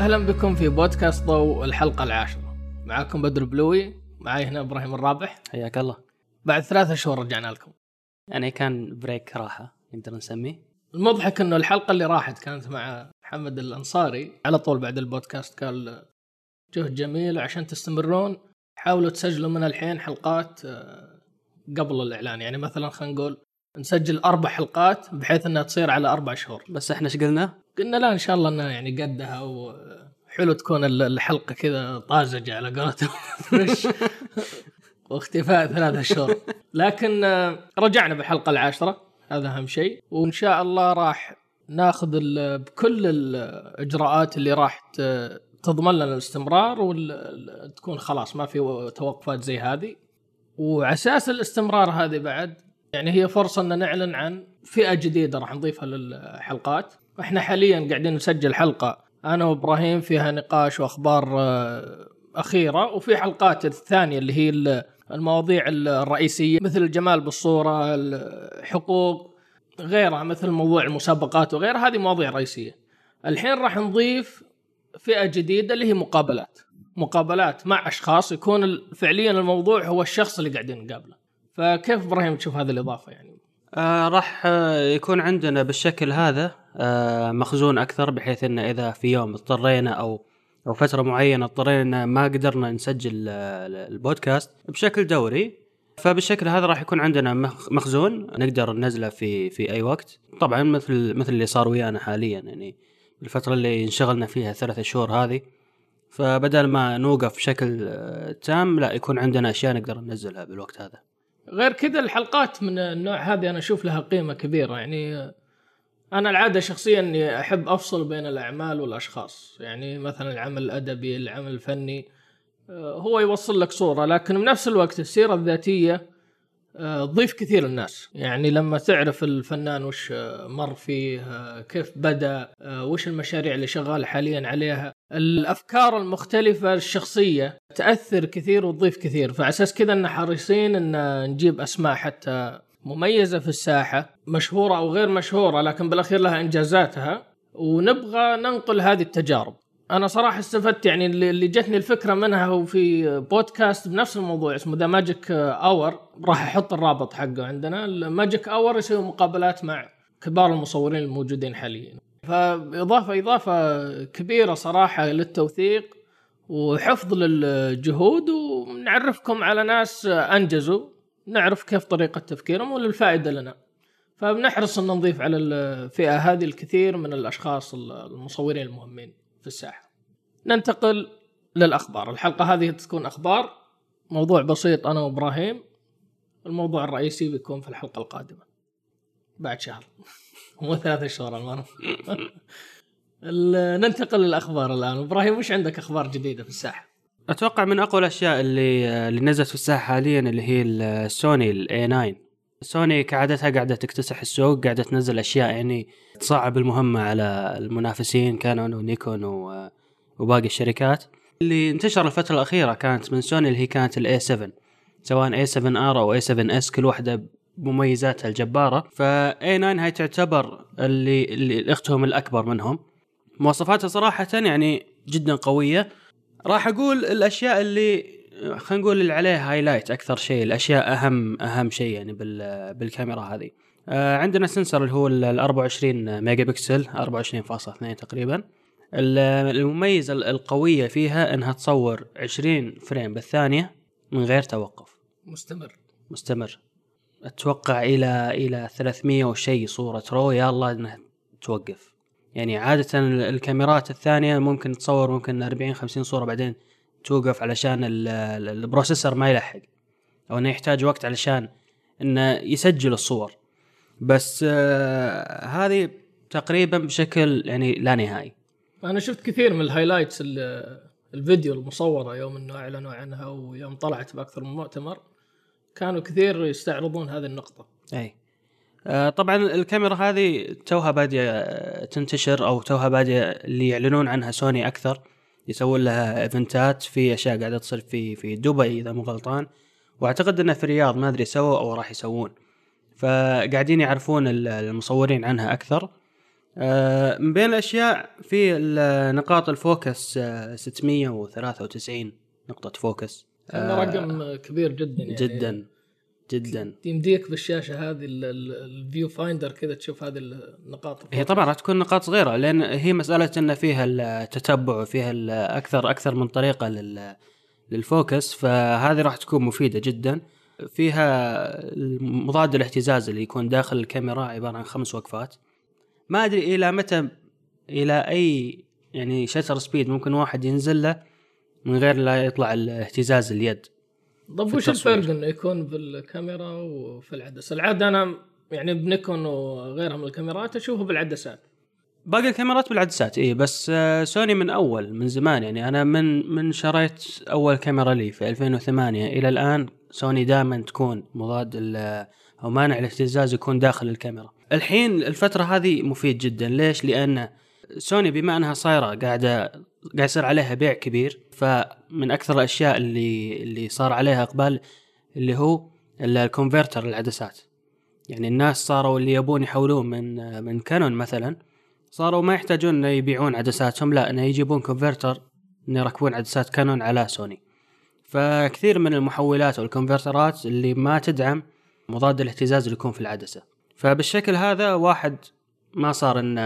أهلا بكم في بودكاست ضوء الحلقة العاشرة. معاكم بدر بلوي معي هنا إبراهيم الرابح. حياك الله. بعد ثلاثة شهور رجعنا لكم. يعني كان break راحة نقدر نسميه. المضحك إنه الحلقة اللي راحت كانت مع محمد الأنصاري. على طول بعد البودكاست قال جهد جميل وعشان تستمرون. حاولوا تسجلوا من الحين حلقات آه، قبل الإعلان. يعني مثلا خلينا نقول نسجل أربع حلقات بحيث إنها تصير على أربع شهور. بس إحنا إيش قلنا؟ قلنا لا إن شاء الله إنها يعني قدها وحلو تكون ال- الحلقة كذا طازجة على قولتهم. فريش واختفاء ثلاثة شهور. لكن آه، رجعنا بالحلقة العاشرة. هذا أهم شيء. وإن شاء الله راح ناخذ بكل الإجراءات اللي راح تضمن لنا الاستمرار وتكون خلاص ما في توقفات زي هذه. وعلى أساس الاستمرار هذه بعد يعني هي فرصة إن نعلن عن فئة جديدة راح نضيفها للحلقات. وإحنا حاليا قاعدين نسجل حلقة أنا وإبراهيم فيها نقاش وأخبار آه، أخيرة وفي حلقات الثانية اللي هي ال- المواضيع الرئيسية مثل الجمال بالصورة الحقوق غيرها مثل موضوع المسابقات وغيرها. هذه مواضيع رئيسية. الحين راح نضيف فئة جديدة اللي هي مقابلات. مقابلات مع أشخاص يكون فعليا الموضوع هو الشخص اللي قاعدين نقابله. فكيف إبراهيم تشوف هذه الإضافة يعني؟ آه راح آه يكون عندنا بالشكل هذا آه مخزون أكثر بحيث إن إذا في يوم اضطرينا أو أو فترة معينة اضطرينا ما قدرنا نسجل آه البودكاست بشكل دوري. فبالشكل هذا راح يكون عندنا مخ- مخزون نقدر ننزله في في أي وقت. طبعا مثل مثل اللي صار ويانا حاليا يعني الفترة اللي انشغلنا فيها ثلاثة شهور هذه. فبدل ما نوقف بشكل آه، تام لا يكون عندنا أشياء نقدر ننزلها بالوقت هذا. غير كذا الحلقات من النوع هذه أنا أشوف لها قيمة كبيرة. يعني أنا العادة شخصيا إني أحب أفصل بين الأعمال والأشخاص. يعني مثلا العمل الأدبي العمل الفني آه، هو يوصل لك صورة. لكن بنفس الوقت السيرة الذاتية آه، تضيف كثير الناس يعني لما تعرف الفنان وش آه، مر فيه كيف بدأ وش المشاريع اللي شغال حاليا عليها. الأفكار المختلفة الشخصية تأثر كثير وتضيف كثير فعلى أساس كذا ان حريصين إن نجيب أسماء حتى مميزة في الساحة مشهورة أو غير مشهورة لكن بالأخير لها إنجازاتها ونبغى ننقل هذه التجارب. أنا صراحة استفدت يعني اللي جتني الفكرة منها هو في بودكاست بنفس الموضوع اسمه The Magic Hour راح أحط الرابط حقه عندنا ال Magic Hour يسوي مقابلات مع كبار المصورين الموجودين حاليا. فاضافه إضافة كبيرة صراحة للتوثيق وحفظ للجهود ونعرفكم على ناس أنجزوا نعرف كيف طريقة تفكيرهم وللفائدة لنا. فبنحرص أن نضيف على الفئة هذه الكثير من الأشخاص المصورين المهمين في الساحة. ننتقل للأخبار. الحلقة هذه تكون أخبار. موضوع بسيط أنا وإبراهيم. الموضوع الرئيسي بيكون في الحلقة القادمة. بعد شهر. مو ثلاثة شهور المرة. ال- ننتقل للأخبار الآن. إبراهيم وش عندك أخبار جديدة في الساحة؟ أتوقع من أقوى الأشياء اللي اللي نزلت في الساحة حاليا اللي هي السوني ال A 9 سوني كعادتها قاعدة تكتسح السوق قاعدة تنزل أشياء يعني تصعب المهمة على المنافسين كانون ونيكون وباقي الشركات. اللي انتشر الفترة الأخيرة كانت من سوني اللي هي كانت ال A 7 سواء A 7 R أو A 7 S كل واحدة بمميزاتها الجبارة. ف A 9 هاي تعتبر اللي, اللي اختهم الأكبر منهم. مواصفاتها صراحة يعني جدا قوية. راح أقول الأشياء اللي خلينا نقول اللي عليها highlight أكثر شيء الأشياء أهم أهم شيء يعني بال بالكاميرا هذه. آه، عندنا sensor اللي هو ال 24 ميجا بكسل 24.2 تقريبا. ال- المميزه ال- القوية فيها إنها تصور 20 frame بالثانية من غير توقف. مستمر. مستمر. أتوقع إلى إلى 300 وشيء صورة raw. يا الله إنها توقف. يعني عادة ال- الكاميرات الثانية ممكن تصور ممكن 40 50 صورة بعدين توقف علشان ال- ال- ال processor ما يلحق. أو إنه يحتاج وقت علشان إنه يسجل الصور. بس آه هذه تقريبا بشكل يعني لا نهائي. أنا شفت كثير من ال highlights ال- الفيديو المصورة يوم إنه أعلنوا عنها ويوم طلعت بأكثر من مؤتمر. كانوا كثير يستعرضون هذه النقطة. أي. آه، طبعا الكاميرا هذه توها بادية آه، تنتشر أو توها بادية اللي يعلنون عنها سوني أكثر. يسوون لها إيفنتات في أشياء قاعدة تصير في في دبي إذا مو غلطان. وأعتقد انها في الرياض ما أدري سووا أو راح يسوون. فقاعدين يعرفون ال- المصورين عنها أكثر. آه، من بين الأشياء في نقاط ال focus آه، 693 نقطة focus. آه، رقم كبير جدا يعني. جدا جدا. يمديك بالشاشة هذه ال- ال- ال view finder كذا تشوف هذه النقاط هي طبعا راح تكون نقاط صغيرة لأن هي مسألة إن فيها التتبع وفيها أكثر أكثر من طريقة لل لل focus فهذه راح تكون مفيدة جدا. فيها مضاد الاهتزاز اللي يكون داخل الكاميرا عبارة عن خمس وقفات. ما أدري إلى متى إلى أي يعني shutter speed ممكن واحد ينزل له. من غير لا يطلع الاهتزاز اليد طب وش. الفرق إنه يكون بالكاميرا وفي العدسة؟ العادة أنا يعني بنيكون وغيرها من الكاميرات اشوفه بالعدسات باقي الكاميرات بالعدسات اي بس آه، سوني من أول من زمان يعني أنا من من شريت أول كاميرا لي في 2008 إلى الآن سوني دائما تكون مضاد أو مانع الاهتزاز يكون داخل الكاميرا. الحين الفترة هذه مفيد جدا ليش؟ لأن سوني بما أنها صايرة قاعدة قاعد يصير عليها بيع كبير. فمن أكثر الأشياء اللي اللي صار عليها إقبال اللي هو ال- ال converter العدسات. يعني الناس صاروا اللي يبون يحولون من من كانون مثلا صاروا ما يحتاجون إنه يبيعون عدساتهم لا إنه يجيبون converter إنه يركبون عدسات كانون على سوني فكثير من المحولات أو الكونفرترات اللي ما تدعم مضاد الاهتزاز اللي يكون في العدسة. فبالشكل هذا واحد ما صار إنه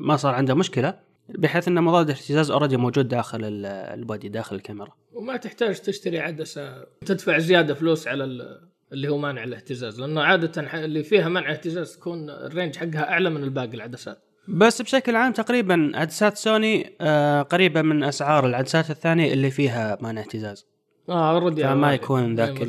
ما صار عنده مشكلة. بحيث إن مضاد الاهتزاز already موجود داخل ال- ال body داخل الكاميرا. وما تحتاج تشتري عدسة تدفع زيادة فلوس على ال- اللي هو مانع الاهتزاز لأنه عادة اللي فيها منع اهتزاز تكون ال range حقها أعلى من الباقي العدسات. بس بشكل عام تقريبا عدسات سوني آه، قريبة من أسعار العدسات الثانية اللي فيها مانع اهتزاز. آه already فما يكون ذاك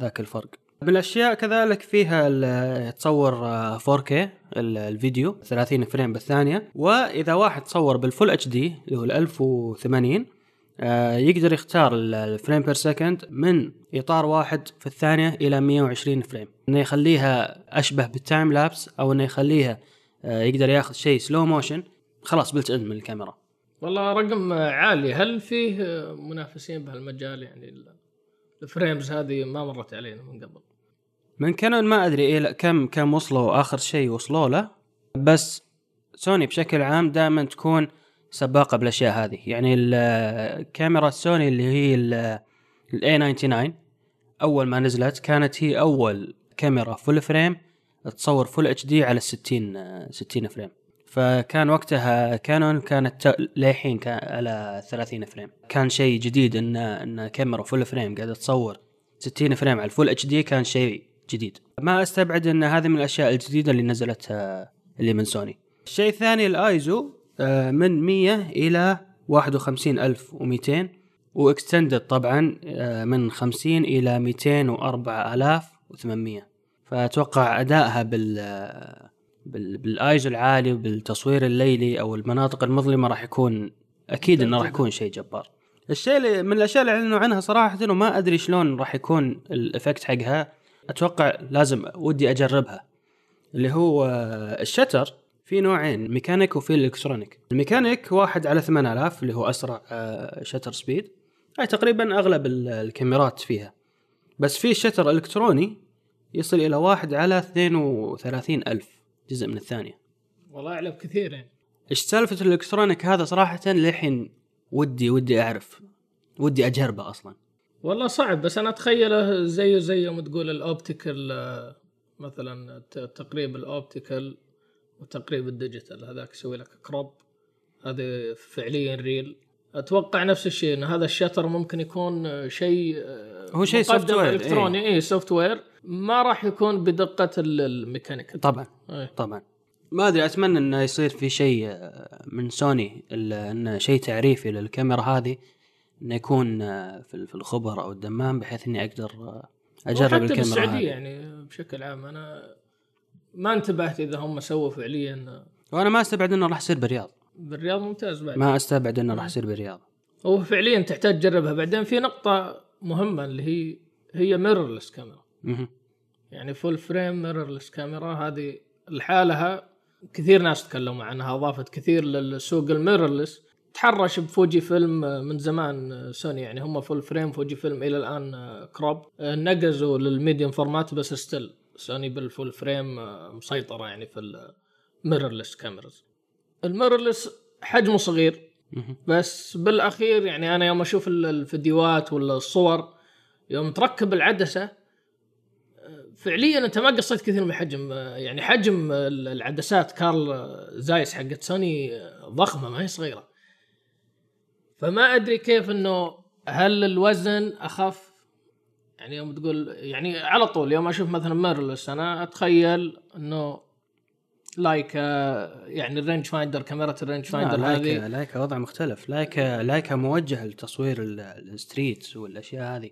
ذاك الفرق. من الاشياء كذلك فيها تصور آه، 4K ال- الفيديو 30 frame بالثانية. وإذا واحد صور بال full HD اللي هو ال 1080 آه، يقدر يختار ال- ال frame per second من إطار واحد في الثانية إلى 120 frame. إنه يخليها أشبه بال time lapse أو إنه يخليها آه، يقدر ياخذ شيء slow motion خلاص built in من الكاميرا. والله رقم عالي. هل فيه منافسين بهالمجال؟ يعني ال- ال frames هذه ما مرت علينا من قبل. من كانون ما أدري لا كم كم وصلوا آخر شيء وصلوا له. بس سوني بشكل عام دائما تكون سباقة بالأشياء هذه. يعني الكاميرا سوني اللي هي ال A 99 أول ما نزلت كانت هي أول كاميرا full frame تصور full HD على 60 60 frame فكان وقتها كانون كانت للحين كان على 30 frame كان شيء جديد إن إن كاميرا full frame قاعدة تصور 60 frame على ال full HD كان شيء جديد. ما أستبعد أن هذه من الأشياء الجديدة اللي نزلت آه، اللي من سوني. الشيء الثاني الآيزو آه، من 100 إلى 51200 و extended طبعا آه، من 50 إلى 204800 فأتوقع أدائها بال بال- بالآيزو العالي وبالتصوير الليلي أو المناطق المظلمة راح يكون أكيد إنه راح يكون شيء جبار. الشيء اللي من الأشياء اللي أعلنوا عنها صراحة انه ما أدري شلون راح يكون ال effect حقها أتوقع لازم ودي أجربها اللي هو آه، ال shutter في نوعين ميكانيك وفي ال electronic. ال mechanic واحد على 8000 اللي هو أسرع آه، shutter speed. هاي تقريبا أغلب ال- الكاميرات فيها. بس في shutter إلكتروني يصل إلى واحد على 32 ألف جزء من الثانية. والله أعلم كثير يعني. إيش سالفة ال electronic هذا صراحة للحين ودي ودي أعرف ودي أجربه أصلا. والله صعب بس أنا أتخيله زيه زي يوم تقول ال optical آه، مثلا تقريب ال optical وتقريب ال digital هذاك يسوي لك crop هذا فعليا real أتوقع نفس الشيء إن هذا ال shutter ممكن يكون شيء آه، هو شيء مقدم software، إلكتروني. اي software ما راح يكون بدقة ال- الميكانيك طبعا إيه. طبعا. ما أدري أتمنى إنه يصير في شيء آه، من سوني إنه شيء تعريفي للكاميرا هذه. إنه يكون آه، في الخبر أو الدمام بحيث إني أقدر آه، أجرب الكاميرا بالسعودية هذه يعني بشكل عام أنا ما انتبهت إذا هم سووا فعليا وأنا ما أستبعد إنه راح يصير بالرياض. بالرياض ممتاز بعد. ما أستبعد إنه راح يصير بالرياض. هو فعليا تحتاج تجربها. بعدين في نقطة مهمة اللي هي هي ميرورلس كاميرا. يعني full frame mirrorless كاميرا هذه لحالها كثير ناس تكلموا عنها أضافت كثير للسوق ال mirrorless تحرش بفوجي فيلم من زمان سوني يعني هم full frame فوجي فيلم إلى الآن crop نقزوا لل medium format بس still سوني بال full frame مسيطرة يعني في ال- mirrorless cameras ال mirrorless حجمه صغير. بس بالأخير يعني أنا يوم أشوف ال- الفيديوهات ولا الصور يوم تركب العدسة آه، فعليا أنت ما قصيت كثير من حجم آه، يعني حجم ال- العدسات كارل آه، زايس حقت سوني آه، ضخمة ما هي صغيرة. فما أدري كيف إنه هل الوزن أخف؟ يعني يوم تقول يعني على طول يوم أشوف مثلا mirrorless أنا أتخيل إنه لايكا يعني ال range finder كاميرا ال range finder لا، هذه. لايكا لايكا وضع مختلف. لايكا لايكا موجه لتصوير ال- ال streets والأشياء هذه.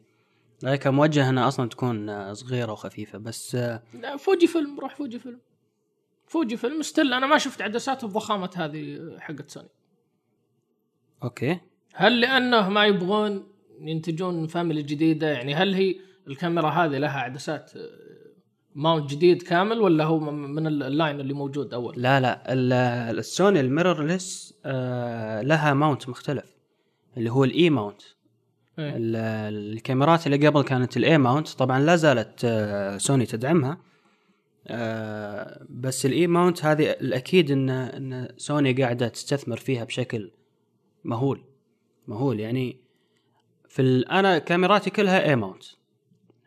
لايكا موجه إنها أصلا تكون صغيرة وخفيفة بس آه، لا فوجي فيلم روح فوجي فيلم. فوجي فيلم still أنا ما شفت عدسات الضخامة هذه حقت سوني. okay. هل لأنه ما يبغون ينتجون family جديدة؟ يعني هل هي الكاميرا هذه لها عدسات آه، mount جديد كامل ولا هو من ال- ال line اللي موجود أول؟ لا لا ال- السوني ال mirrorless آه لها mount مختلف اللي هو ال E mount إيه. ال- الكاميرات اللي قبل كانت ال A mount طبعا لا زالت آه، سوني تدعمها آه، بس ال E mount هذه الأكيد ان إن سوني قاعدة تستثمر فيها بشكل مهول. مهول. يعني في ال- أنا كاميراتي كلها A mount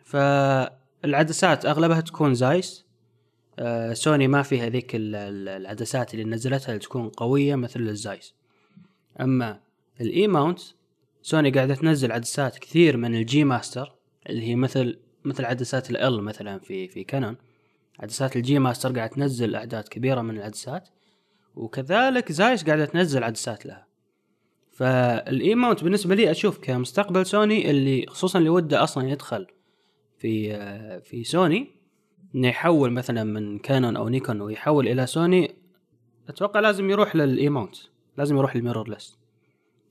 فالعدسات أغلبها تكون زايس. آه، سوني ما فيها ذيك ال- ال- العدسات اللي نزلتها اللي تكون قوية مثل الزايس. أما ال E mount سوني قاعدة تنزل عدسات كثير من ال G Master اللي هي مثل مثل عدسات ال مثلا في في كانون عدسات ال G Master قاعدة تنزل أعداد كبيرة من العدسات. وكذلك زايس قاعدة تنزل عدسات لها. فال E mount بالنسبة لي أشوف كمستقبل سوني اللي خصوصا اللي وده أصلا يدخل في آه، في سوني إنه يحول مثلا من كانون أو نيكون ويحول إلى سوني أتوقع لازم يروح لل E mount لازم يروح لل mirrorless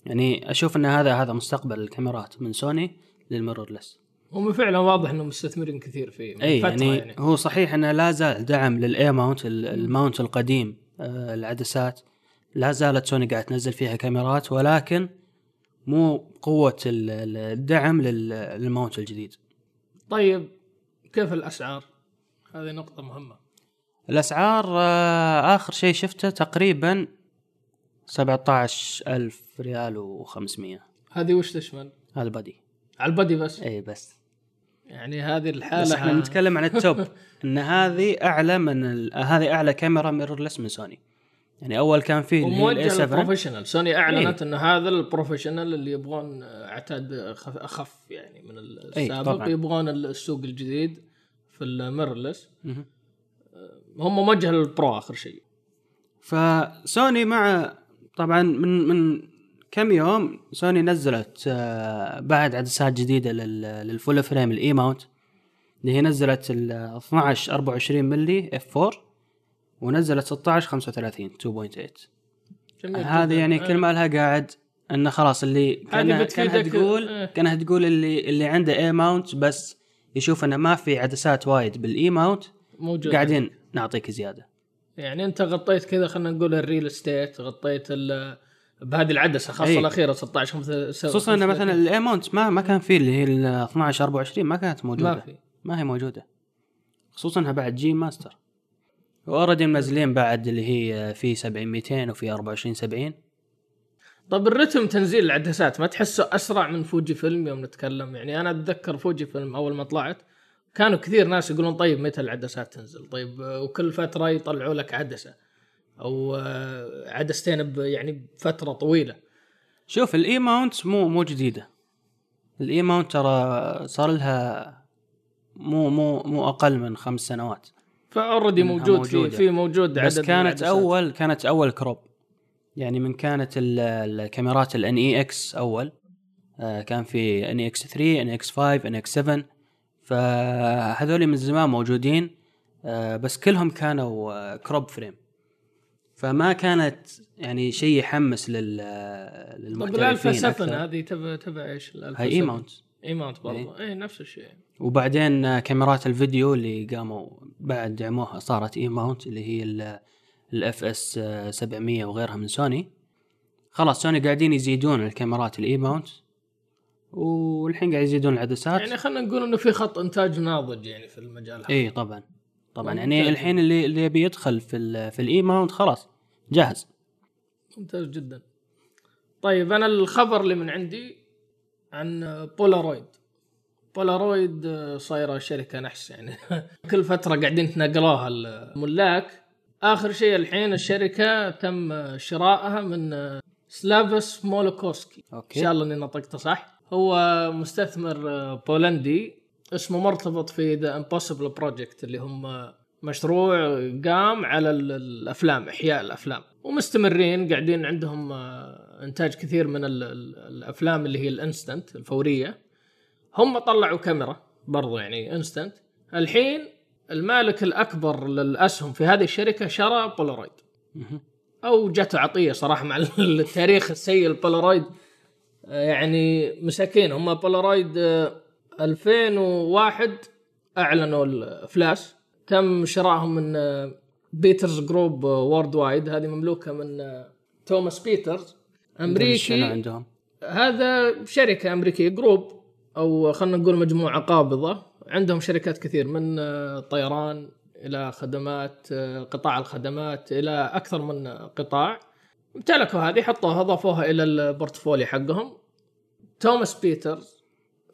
يعني أشوف إن هذا هذا مستقبل الكاميرات من سوني لل mirrorless هم فعلا واضح إنهم مستثمرين كثير فيه من اي فترة يعني, يعني. هو صحيح إنه لا زال دعم لل A mount ال- ال mount القديم آه، العدسات. لا زالت سوني قاعد تنزل فيها كاميرات ولكن مو قوة ال- ال- الدعم لل- لل mount الجديد. طيب كيف الأسعار؟ هذه نقطة مهمة. الأسعار آه، آخر شيء شفته تقريبا 17 ألف ريال و500 هذه وش تشمل؟ هذا ال body على ال body بس؟ اي بس. يعني هذه الحالة بس إحنا نتكلم عن ال top إن هذه أعلى من. هذه أعلى كاميرا mirrorless من سوني يعني أول كان فيه وموجه 7 لل professional سوني أعلنت إيه. إن هذا ال professional اللي يبغون عتاد خف- أخف يعني من السابق طبعاً. يبغون السوق الجديد في ال mirrorless مهم. هم موجه لل pro آخر شيء فسوني مع طبعا من من كم يوم سوني نزلت آه، بعد عدسات جديدة لل- لل full frame ال E mount اللي هي نزلت ال 12 24 ملي f 4 ونزلت 16 35 2.8 جميل هذه. يعني آه. كل ما لها قاعد انه خلاص اللي كانها, بتفيدك، تقول آه. كأنها تقول اللي اللي عنده E mount بس يشوف إنه ما في عدسات وايد بال E mount موجود قاعدين نعطيك زيادة يعني أنت غطيت كذا خلينا نقول ال real estate غطيت ال- بهذه العدسة خاصة أي. الأخيرة 16 5 خصوصا انه مثلا ال E mount ما ما كان فيه اللي هي ال 12 24 ما كانت موجودة ما في ما هي موجودة خصوصا انها بعد G Master و already منزلين بعد اللي هي في 70 200 وفي 24 70 طب الرتم تنزيل العدسات ما تحسه أسرع من فوجي فيلم يوم نتكلم؟ يعني أنا أتذكر فوجي فيلم أول ما طلعت كانوا كثير ناس يقولون طيب متى العدسات تنزل؟ طيب آه، وكل فترة يطلعوا لك عدسة أو آه، عدستين يعني بفترة طويلة. شوف ال E mount مو مو جديدة. ال E mount ترى صار لها مو مو مو أقل من خمس سنوات. ف already موجود في موجودة. في موجود بس عدد من كانت العدسات. اول كانت أول crop يعني من كانت ال- الكاميرات ال NEX أول. آه، كان في NEX 3 NEX 5 NEX 7 فهذول من زمان موجودين. آه، بس كلهم كانوا آه، crop frame فما كانت يعني شيء يحمس لل طب للمحترفين الالفا 7 أكثر. هذه تبع تبع إيش؟ الالفا هاي A 7 mount E mount برضه إي. نفس الشيء. وبعدين آه، كاميرات الفيديو اللي قاموا بعد دعموها صارت E mount اللي هي ال FS 700 وغيرها من سوني. خلاص سوني قاعدين يزيدون الكاميرات ال E mount والحين قاعد يزيدون العدسات. يعني خلينا نقول إنه في خط إنتاج ناضج يعني في المجال هذا. إي طبعا. طبعا. يعني الحين اللي اللي يبي يدخل في في ال E mount خلاص جاهز. ممتاز جدا. طيب أنا الخبر اللي من عندي عن بولارويد. بولارويد آه، صايرة شركة نحس يعني. كل فترة قاعدين يتنقلوها الملاك. آخر شيء الحين الشركة تم شرائها من آه، سلافا سمولوكوسكي إن okay شاء الله إني نطقته صح. هو مستثمر آه، بولندي. اسمه مرتبط في The Impossible Project اللي هم مشروع قام على ال- الأفلام إحياء الأفلام. ومستمرين قاعدين عندهم إنتاج كثير من ال- ال- الأفلام اللي هي ال instant الفورية. هم طلعوا كاميرا برضو يعني instant. الحين المالك الأكبر للأسهم في هذه الشركة شرى بولارويد. أو جاته عطية صراحة مع التاريخ السيء البولارويد آه، يعني مساكين. هم بولارويد آه، 2001 أعلنوا الإفلاس. تم شرائهم من آه، Petters Group Worldwide هذه مملوكة من آه، توماس بيترز. أمريكي. عندهم؟ هذا شركة أمريكية group أو خلينا نقول مجموعة قابضة. عندهم شركات كثير من آه، طيران إلى خدمات آه، قطاع الخدمات إلى أكثر من قطاع. امتلكوا هذه حطوها اضافوها إلى ال portfolio حقهم. توماس بيترز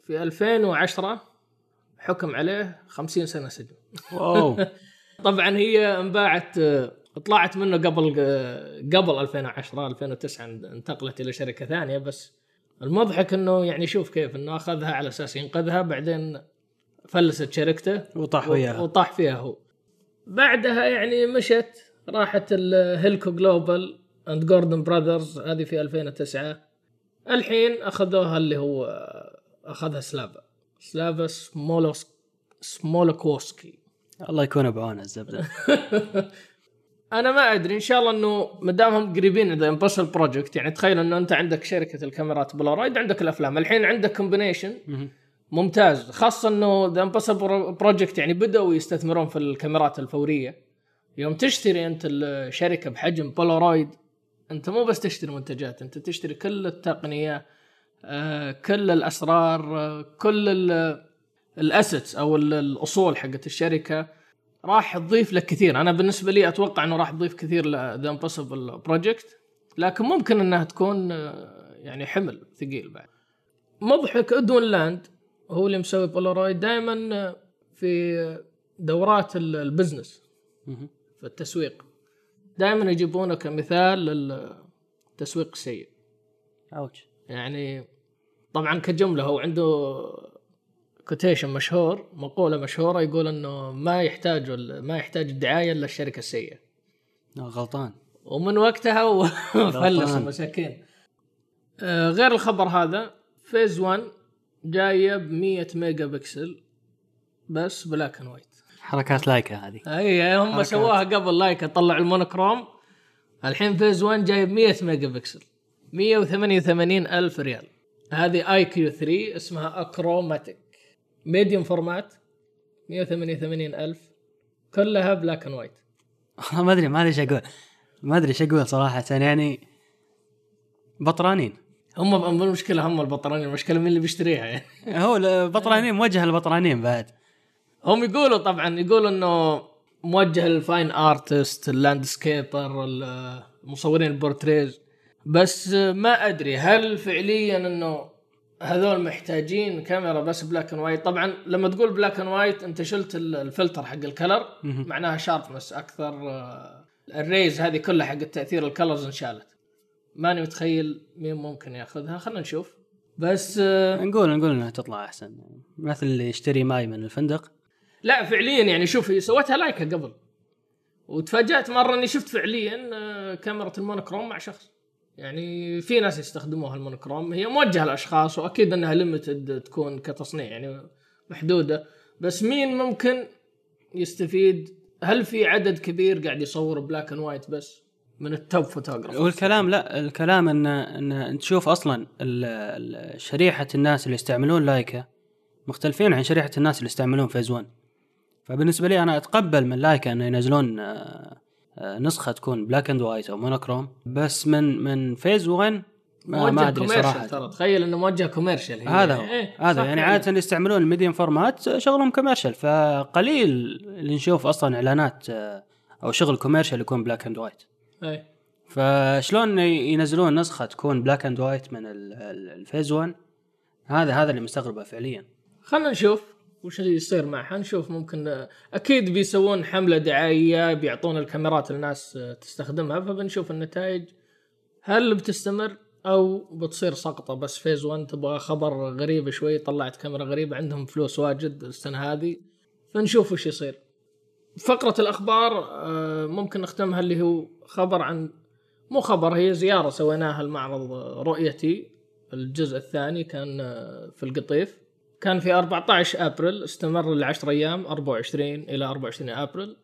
في 2010 حكم عليه 50 سنة سجن. wow. طبعا هي انباعت آه، طلعت منه قبل قبل 2010 2009 انتقلت إلى شركة ثانية بس المضحك إنه يعني شوف كيف إنه أخذها على أساس ينقذها بعدين فلست شركته وطاح وياها وطاح فيها هو. بعدها يعني مشت راحت ل Hilco Global and Gordon Brothers هذه في 2009 الحين أخذوها اللي هو أخذها سلافا. سلافا سمولو سمولوكوسكي. الله يكون بعونه الزبدة. أنا ما أدري إن شاء الله إنه ما دامهم قريبين The Impossible Project يعني تخيل إنه أنت عندك شركة الكاميرات بولارويد عندك الأفلام. الحين عندك combination. ممتاز خاصة إنه The Impossible Project يعني بدأوا يستثمرون في الكاميرات الفورية. يوم تشتري أنت الشركة بحجم بولارويد أنت مو بس تشتري منتجات أنت تشتري كل التقنية آه، كل الأسرار آه، كل ال assets أو ال- الأصول حقت الشركة. راح تضيف لك كثير. أنا بالنسبة لي أتوقع إنه راح تضيف كثير ل The Impossible Project لكن ممكن إنها تكون آه، يعني حمل ثقيل بعد. مضحك إدوين لاند هو اللي مسوي بولارويد دائما في دورات ال- business. في التسويق. دائما يجيبونه كمثال للتسويق السيء. ouch يعني طبعا كجملة هو عنده quotation مشهور مقولة مشهورة يقول إنه ما يحتاج ما يحتاج الدعايه إلا الشركة السيئة. غلطان. ومن وقتها فلس المساكين. آه، غير الخبر هذا Phase 1 جاية ب 100 ميجا بكسل بس black and white. حركات لايكا هذه. أي هم. سووها قبل لايكا طلع ال Monochrom. الحين Phase 1 جايب 100 ميجا بكسل 188 ألف ريال. هذه IQ 3 اسمها Achromatic. medium format 188 ألف. كلها black and white والله ما أدري ما أدري إيش أقول. ما أدري إيش أقول صراحة. يعني بطرانين. هم المشكلة هم البطرانين المشكلة مين اللي بيشتريها؟ يعني. هو ل- بطرانين موجهه للبطرانين بعد. هم يقولوا طبعا يقولوا إنه موجه لل fine artist ال landscaper المصورين ال portraits. بس ما أدري هل فعليا إنه هذول محتاجين كاميرا بس black and white طبعا لما تقول black and white أنت شلت ال- الفلتر حق ال color. معناها sharpness أكثر آه، ال layers هذه كلها حق تاثير ال colors انشالت. ماني متخيل مين ممكن ياخذها. خلينا نشوف. بس آه، نقول نقول إنها تطلع أحسن. مثل اللي يشتري ماي من الفندق. لا فعليا يعني شوف هي سوتها لايكا قبل. وتفاجأت مرة إني شفت فعليا آه، كاميرا ال Monochrom مع شخص. يعني في ناس يستخدموها ال Monochrom هي موجهة لأشخاص وأكيد إنها limited تكون كتصنيع يعني محدودة بس مين ممكن يستفيد؟ هل في عدد كبير قاعد يصور black and white بس من ال top photographer والكلام لا الكلام إن إن تشوف أصلا شريحة الناس اللي يستعملون لايكا مختلفين عن شريحة الناس اللي يستعملون Phase 1 فبالنسبة لي أنا أتقبل من لايكا إنه ينزلون آه، نسخة تكون black and white أو monochrome بس من من Phase 1 ما, ما أدري صراحة. ترى. تخيل إنه موجه commercial هي. هذا هو. إيه، هذا يعني. عادة يستعملون ال medium format شغلهم commercial فقليل اللي نشوف أصلا إعلانات آه، أو شغل commercial يكون black and white إيه. فشلون ينزلون نسخة تكون black and white من ال- ال- ال Phase 1 هذا هذا اللي مستغربه فعليا. خلينا نشوف. وش اللي يصير معها؟ نشوف ممكن أكيد بيسوون حملة دعائية بيعطون الكاميرات الناس تستخدمها فبنشوف النتائج. هل بتستمر أو بتصير سقطة؟ بس فيز 1 تبغى خبر غريب شوي طلعت كاميرا غريبة عندهم فلوس واجد السنة هذه. فنشوف وش يصير. فقرة الأخبار آه، ممكن نختمها اللي هو خبر عن مو خبر هي زيارة سويناها المعرض رؤيتي الجزء الثاني كان آه، في القطيف. كان في 14 أبريل استمر ل 10 أيام 24 إلى 24 أبريل.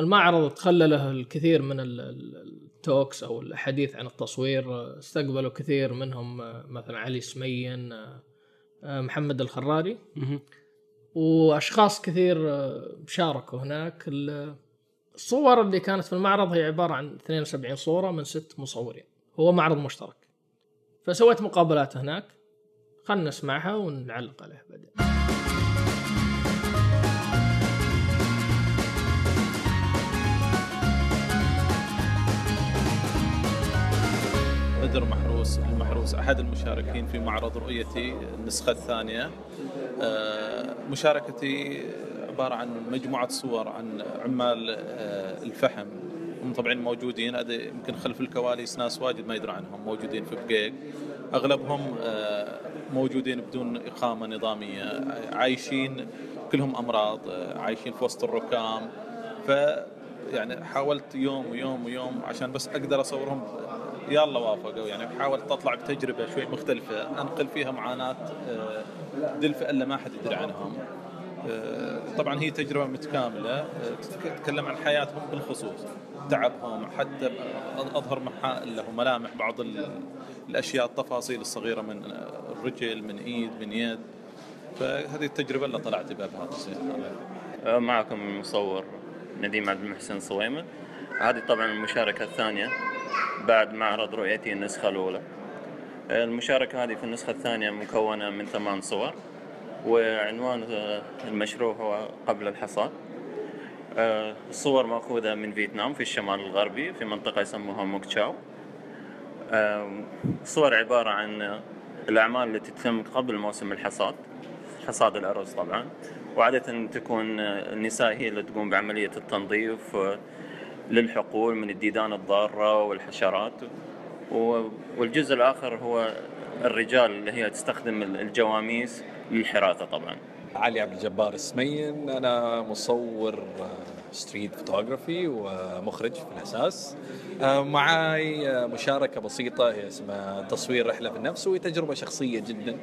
المعرض تخلله الكثير من ال- ال- التوكس أو الحديث عن التصوير. استقبلوا كثير منهم مثلا علي سمين محمد الخراري. وأشخاص كثير شاركوا هناك. ال- الصور اللي كانت في المعرض هي عبارة عن 72 صورة من ست مصورين. هو معرض مشترك. فسويت مقابلات هناك. خلنا نسمعها ونعلق عليها بعدين. بدر محروس المحروس أحد المشاركين في معرض رؤيتي؟ النسخة الثانية. آه، مشاركتي عبارة عن مجموعة صور عن عمال آه، الفحم. هم طبعا موجودين. هذا يمكن خلف الكواليس ناس واجد ما يدري عنهم موجودين في بقيق. أغلبهم آه، موجودين بدون إقامة نظامية عايشين كلهم أمراض آه، عايشين في وسط الركام. ف يعني حاولت يوم ويوم ويوم عشان بس أقدر أصورهم. يلا وافقوا يعني حاولت أطلع بتجربة شوي مختلفة أنقل فيها معاناة آه، ذي الفئه اللي ما حد يدري عنهم. آه، طبعا هي تجربة متكاملة آه، تتكلم عن حياتهم بالخصوص تعبهم حتى أظهر محا له ملامح بعض الأشياء التفاصيل الصغيرة من آه، الرجل من إيد من يد. فهذه التجربة اللي طلعت بها السنة. معكم المصور نديم عبد المحسن صويمة. هذه طبعا المشاركة الثانية بعد معرض رؤيتي النسخة الأولى. المشاركة هذه في النسخة الثانية مكونة من ثمان صور وعنوان المشروع هو قبل الحصاد. آه، الصور مأخوذة من فيتنام في الشمال الغربي في منطقة يسموها موكتشاو. الصور عبارة عن الأعمال التي تتم قبل موسم الحصاد حصاد الأرز طبعا. وعادة تكون النساء هي اللي تقوم بعملية التنظيف للحقول من الديدان الضارة والحشرات. والجزء الآخر هو الرجال اللي هي تستخدم الجواميس للحراثة طبعا. علي عبد الجبار السمين أنا مصور street photography ومخرج في الأساس. آه، معاي آه، مشاركة بسيطة اسمها تصوير رحلة في النفس وهي تجربة شخصية جدا.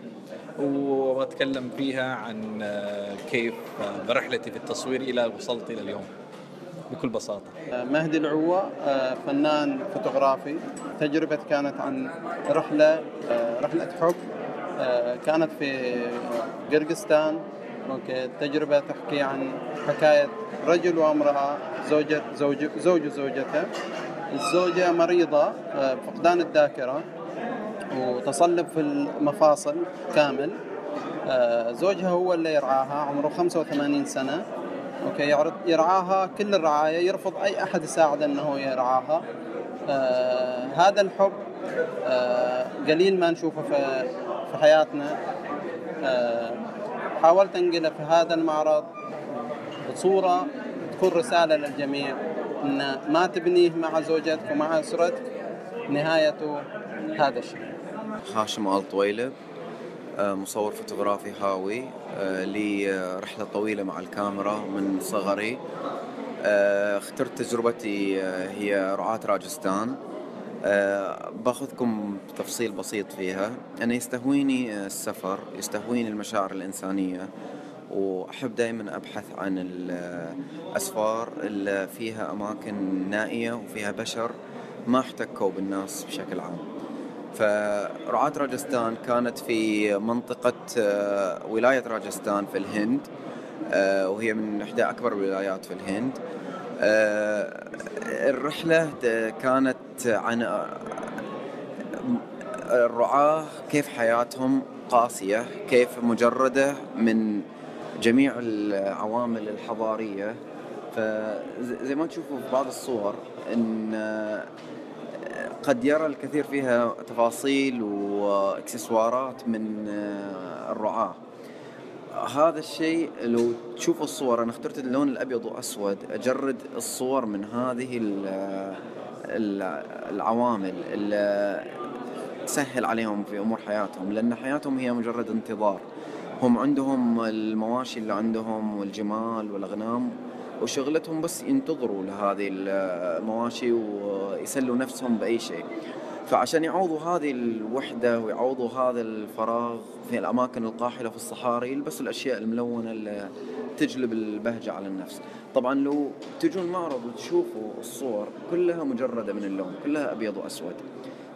وأتكلم فيها عن آه، كيف برحلتي في التصوير إلى وصلت إلى اليوم بكل بساطة. مهدي العوة فنان فوتوغرافي. تجربة كانت عن رحلة رحلة حب كانت في قرقستان. okay التجربة تحكي عن حكاية رجل وامرأة زوجة زوج زوج وزوجته الزوجة مريضة آه، فقدان الذاكرة وتصلب في المفاصل كامل. آه، زوجها هو اللي يرعاها عمره 85 سنة. أوكي يرعاها كل الرعاية يرفض أي أحد يساعده إنه يرعاها. آه هذا الحب قليل ما نشوفه في حياتنا. حاولت انقله في هذا المعرض بصورة تكون رسالة للجميع إن ما تبنيه مع زوجتك ومع أسرتك نهايته هذا الشيء. هاشم آل طويلب آه، مصور فوتوغرافي هاوي آه، لي آه، رحلة طويلة مع الكاميرا من صغري. اخترت تجربتي هي رعاة راجستان. آه، باخذكم بتفصيل بسيط فيها. أنا يستهويني السفر يستهويني المشاعر الإنسانية وأحب دائما أبحث عن الأسفار اللي فيها أماكن نائية وفيها بشر ما احتكوا بالناس بشكل عام. فرعاة راجستان كانت في منطقة آه، ولاية راجستان في الهند آه، وهي من إحدى أكبر الولايات في الهند. الرحلة د- كانت عن الرعاة كيف حياتهم قاسية كيف مجردة من جميع العوامل الحضارية. فزي ما تشوفوا في بعض الصور إن آه، قد يرى الكثير فيها تفاصيل واكسسوارات من آه، الرعاة. هذا الشيء لو تشوفوا الصور أنا اخترت اللون الأبيض وأسود أجرد الصور من هذه ال- ال- العوامل اللي تسهل عليهم في أمور حياتهم لأن حياتهم هي مجرد انتظار. هم عندهم المواشي اللي عندهم والجمال والأغنام وشغلتهم بس ينتظروا لهذه المواشي ويسلوا نفسهم بأي شيء. فعشان يعوضوا هذه الوحدة ويعوضوا هذا الفراغ في الأماكن القاحلة في الصحاري يلبسوا الأشياء الملونة اللي تجلب البهجة على النفس. طبعا لو تجون المعرض وتشوفوا الصور كلها مجردة من اللون كلها أبيض وأسود.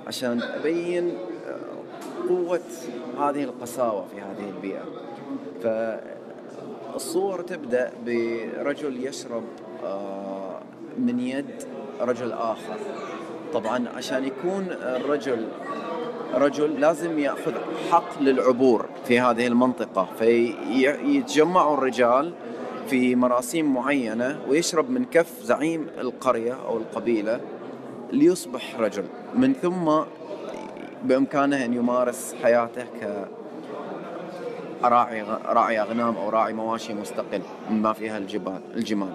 عشان أبين قوة هذه القساوة في هذه البيئة. فالصور تبدأ برجل يشرب آه، من يد رجل آخر. طبعا عشان يكون الرجل رجل لازم يأخذ حق للعبور في هذه المنطقة فيتجمعوا الرجال في مراسيم معينة ويشرب من كف زعيم القرية أو القبيلة ليصبح رجل. من ثم بإمكانه أن يمارس حياته ك راعي راعي أغنام أو راعي مواشي مستقل مما فيها الجبال الجمال.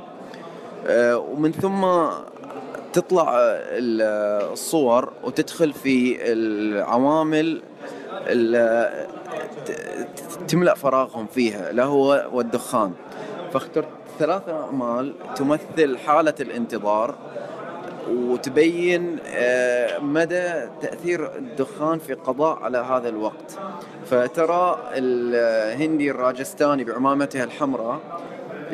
آه، ومن ثم تطلع ال- الصور وتدخل في العوامل اللي تملأ فراغهم فيها اللي هو والدخان. فاخترت ثلاث أعمال تمثل حالة الانتظار وتبين آه، مدى تأثير الدخان في قضاء على هذا الوقت. فترى الهندي الراجستاني بعمامته الحمراء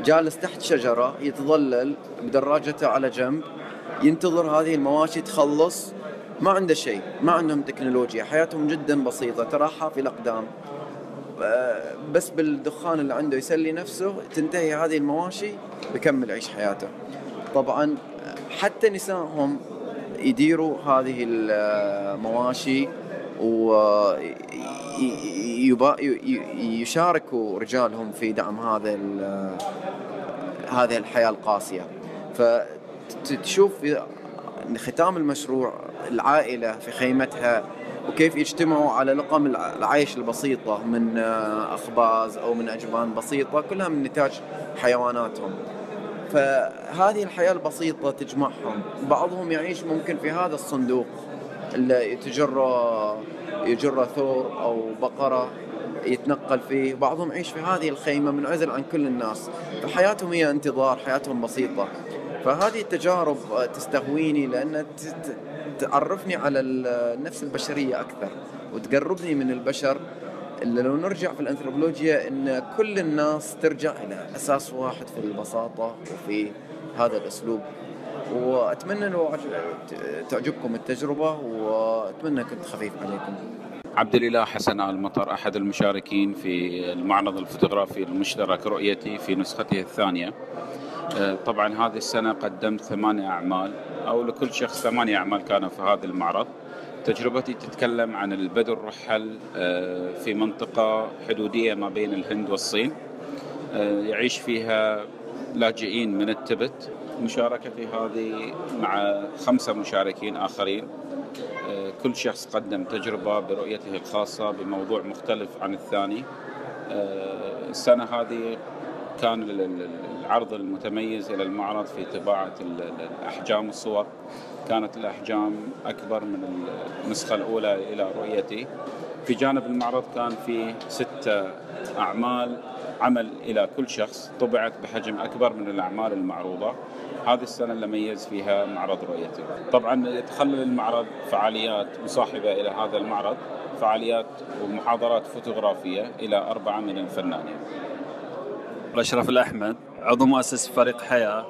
جالس تحت شجرة يتظلل بدراجته على جنب. ينتظر هذه المواشي تخلص. ما عنده شيء ما عندهم تكنولوجيا. حياتهم جدا بسيطة ترى حافي الأقدام. آه، بس بالدخان اللي عنده يسلي نفسه تنتهي هذه المواشي بيكمل يعيش حياته. طبعا حتى نسائهم يديروا هذه المواشي ويشاركوا رجالهم في دعم هذا هذه الحياة القاسية. فتشوف في ختام المشروع العائلة في خيمتها وكيف يجتمعوا على لقم العيش البسيطة من أخباز أو من أجبان بسيطة كلها من نتاج حيواناتهم. فهذه الحياة البسيطة تجمعهم. بعضهم يعيش ممكن في هذا الصندوق اللي تجره يجره ثور أو بقرة يتنقل فيه. بعضهم يعيش في هذه الخيمة منعزل عن كل الناس. فحياتهم هي انتظار حياتهم بسيطة. فهذه التجارب تستهويني لأنها تعرفني على النفس البشرية أكثر وتقربني من البشر. اللي لو نرجع في الأنثروبولوجيا أن كل الناس ترجع إلى أساس واحد في البساطة وفي هذا الأسلوب. وأتمنى لو عج- تعجبكم التجربة وأتمنى كنت خفيف عليكم. عبد الإله حسن آل مطر أحد المشاركين في المعرض الفوتوغرافي المشترك رؤيتي في نسخته الثانية. آه، طبعا هذه السنة قدمت ثمانية أعمال أو لكل شخص ثمانية أعمال كانوا في هذا المعرض. تجربتي تتكلم عن البدو الرحل آه، في منطقة حدودية ما بين الهند والصين. آه، يعيش فيها لاجئين من التبت. مشاركتي هذه مع خمسة مشاركين آخرين آه، كل شخص قدم تجربة برؤيته الخاصة بموضوع مختلف عن الثاني السنة هذه كان ال- ال- العرض المتميز إلى المعرض في طباعة ال- ال- الأحجام الصور كانت الأحجام أكبر من النسخة الأولى إلى رؤيتي. في جانب المعرض كان في ستة أعمال عمل إلى كل شخص. طبعت بحجم أكبر من الأعمال المعروضة. هذه السنة اللي ميز فيها معرض رؤيتي. طبعا يتخلل المعرض فعاليات مصاحبة إلى هذا المعرض. فعاليات ومحاضرات فوتوغرافية إلى أربعة من الفنانين. أشرف الأحمد عضو مؤسس فريق حياة.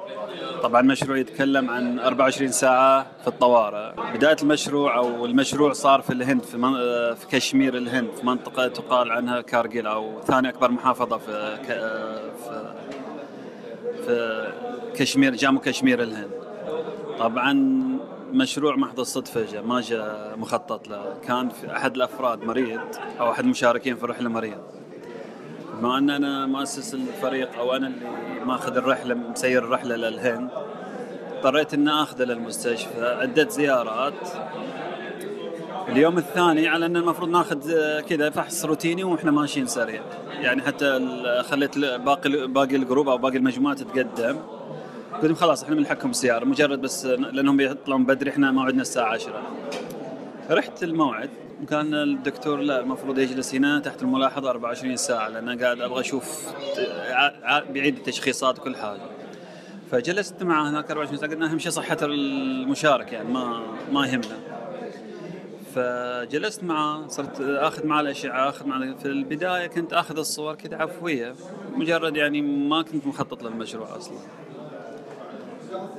طبعا المشروع يتكلم عن 24 ساعة في الطوارئ. بداية المشروع أو المشروع صار في الهند في, من... في كشمير الهند في منطقة تقال عنها كارجيل أو ثاني أكبر محافظة في ك... في في كشمير جامو كشمير الهند. طبعا مشروع محض الصدفة جاء ما جاء مخطط له. كان في أحد الأفراد مريض أو أحد المشاركين في الرحله مريض. بما أن أنا مؤسس الفريق أو أنا اللي ماخذ الرحلة مسير الرحلة للهند اضطريت ان آخذه للمستشفى عدة زيارات. اليوم الثاني على أن المفروض ناخذ كذا فحص روتيني وإحنا ماشيين سريع. يعني حتى خليت باقي باقي الجروب أو باقي المجموعات تتقدم قلت خلاص إحنا بنحكم السيارة مجرد بس لأنهم بيطلعون بدري إحنا موعدنا الساعة 10 رحت الموعد. وكان الدكتور لا المفروض يجلس هنا تحت الملاحظة 24 ساعة لأن قاعد أبغى أشوف بيعيد التشخيصات وكل حاجة. فجلست معه هناك 24 ساعة قلنا اهم شيء صحة المشارك يعني ما ما يهمنا. فجلست معاه صرت آخذ معاه الأشعة آخذ معاه في البداية كنت آخذ الصور كذا عفوية مجرد يعني ما كنت مخطط للمشروع أصلا.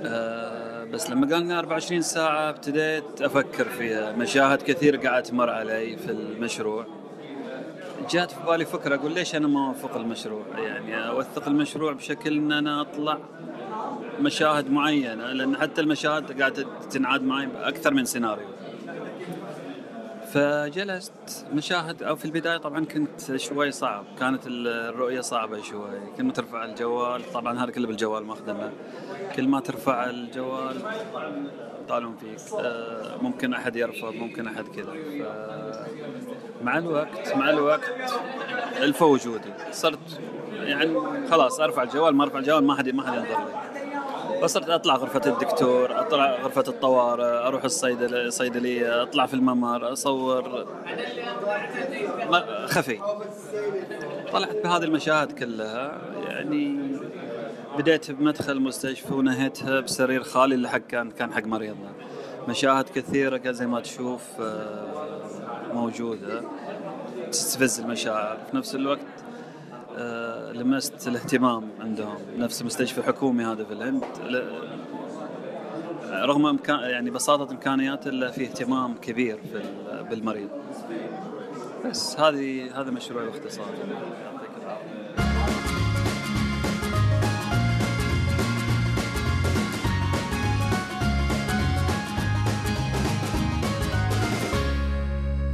آه بس لما قال لنا 24 ساعة ابتديت أفكر فيها مشاهد كثير قاعد تمر علي في المشروع. جات في بالي فكرة أقول ليش أنا ما اوثق المشروع؟ يعني أوثق المشروع بشكل إن أنا أطلع مشاهد معينة لأن حتى المشاهد قاعدة تنعاد معي بأكثر من سيناريو. فجلست مشاهد أو في البداية طبعا كنت شوي صعب كانت الرؤية صعبة شوي. كل ما ترفع الجوال طبعا هذا كله بالجوال ماخذنا كل ما ترفع الجوال يطالعون فيك. آه، ممكن أحد يرفض ممكن أحد كذا. مع الوقت مع الوقت الفوا وجودي. صرت يعني خلاص أرفع الجوال ما أرفع الجوال ما حد ما حد ينظر لي. فصرت أطلع غرفة الدكتور أطلع غرفة الطوارئ أروح الصيدليه الصيدلية أطلع في الممر أصور. خفي. طلعت بهذه المشاهد كلها يعني بديت بمدخل المستشفى ونهيتها بسرير خالي اللي حق كان كان حق مريضنا مشاهد كثيرة كان زي ما تشوف آه، موجودة. تستفز المشاعر. في نفس الوقت لمست الاهتمام عندهم. نفس مستشفى حكومي هذا في الهند. رغم امكان يعني بساطة امكانياته إلا في اهتمام كبير بالمريض. بس هذه هذا مشروعي باختصار.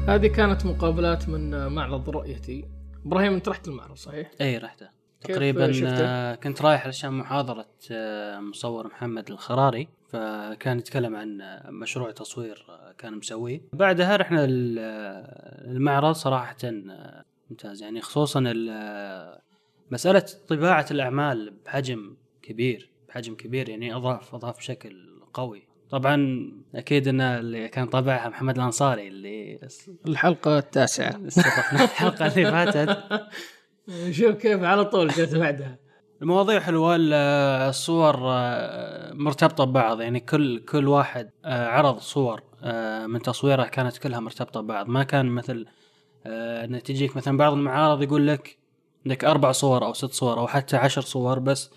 هذه كانت مقابلات من معرض رؤيتي. إبراهيم أنت رحت المعرض صحيح؟ إي رحته تقريبا شفته؟ آه، كنت رايح علشان محاضرة آه، مصور محمد الخراري فكان يتكلم عن آه، مشروع تصوير كان مسويه بعدها رحنا ال- المعرض صراحة ممتاز يعني خصوصا مسألة طباعة الأعمال بحجم كبير بحجم كبير يعني أضاف أضاف بشكل قوي طبعا أكيد أن اللي كان طبعها محمد الأنصاري اللي الحلقة التاسعة. استضفنا الحلقة اللي فاتت. شوف كيف على طول جت بعدها. المواضيع حلوة ال- الصور آه، مرتبطة ببعض. يعني كل كل واحد آه، عرض صور آه، من تصويره كانت كلها مرتبطة ببعض. ما كان مثل آه، إن تجيك مثلا بعض المعارض يقول لك لك أربع صور أو ست صور أو حتى عشر صور بس.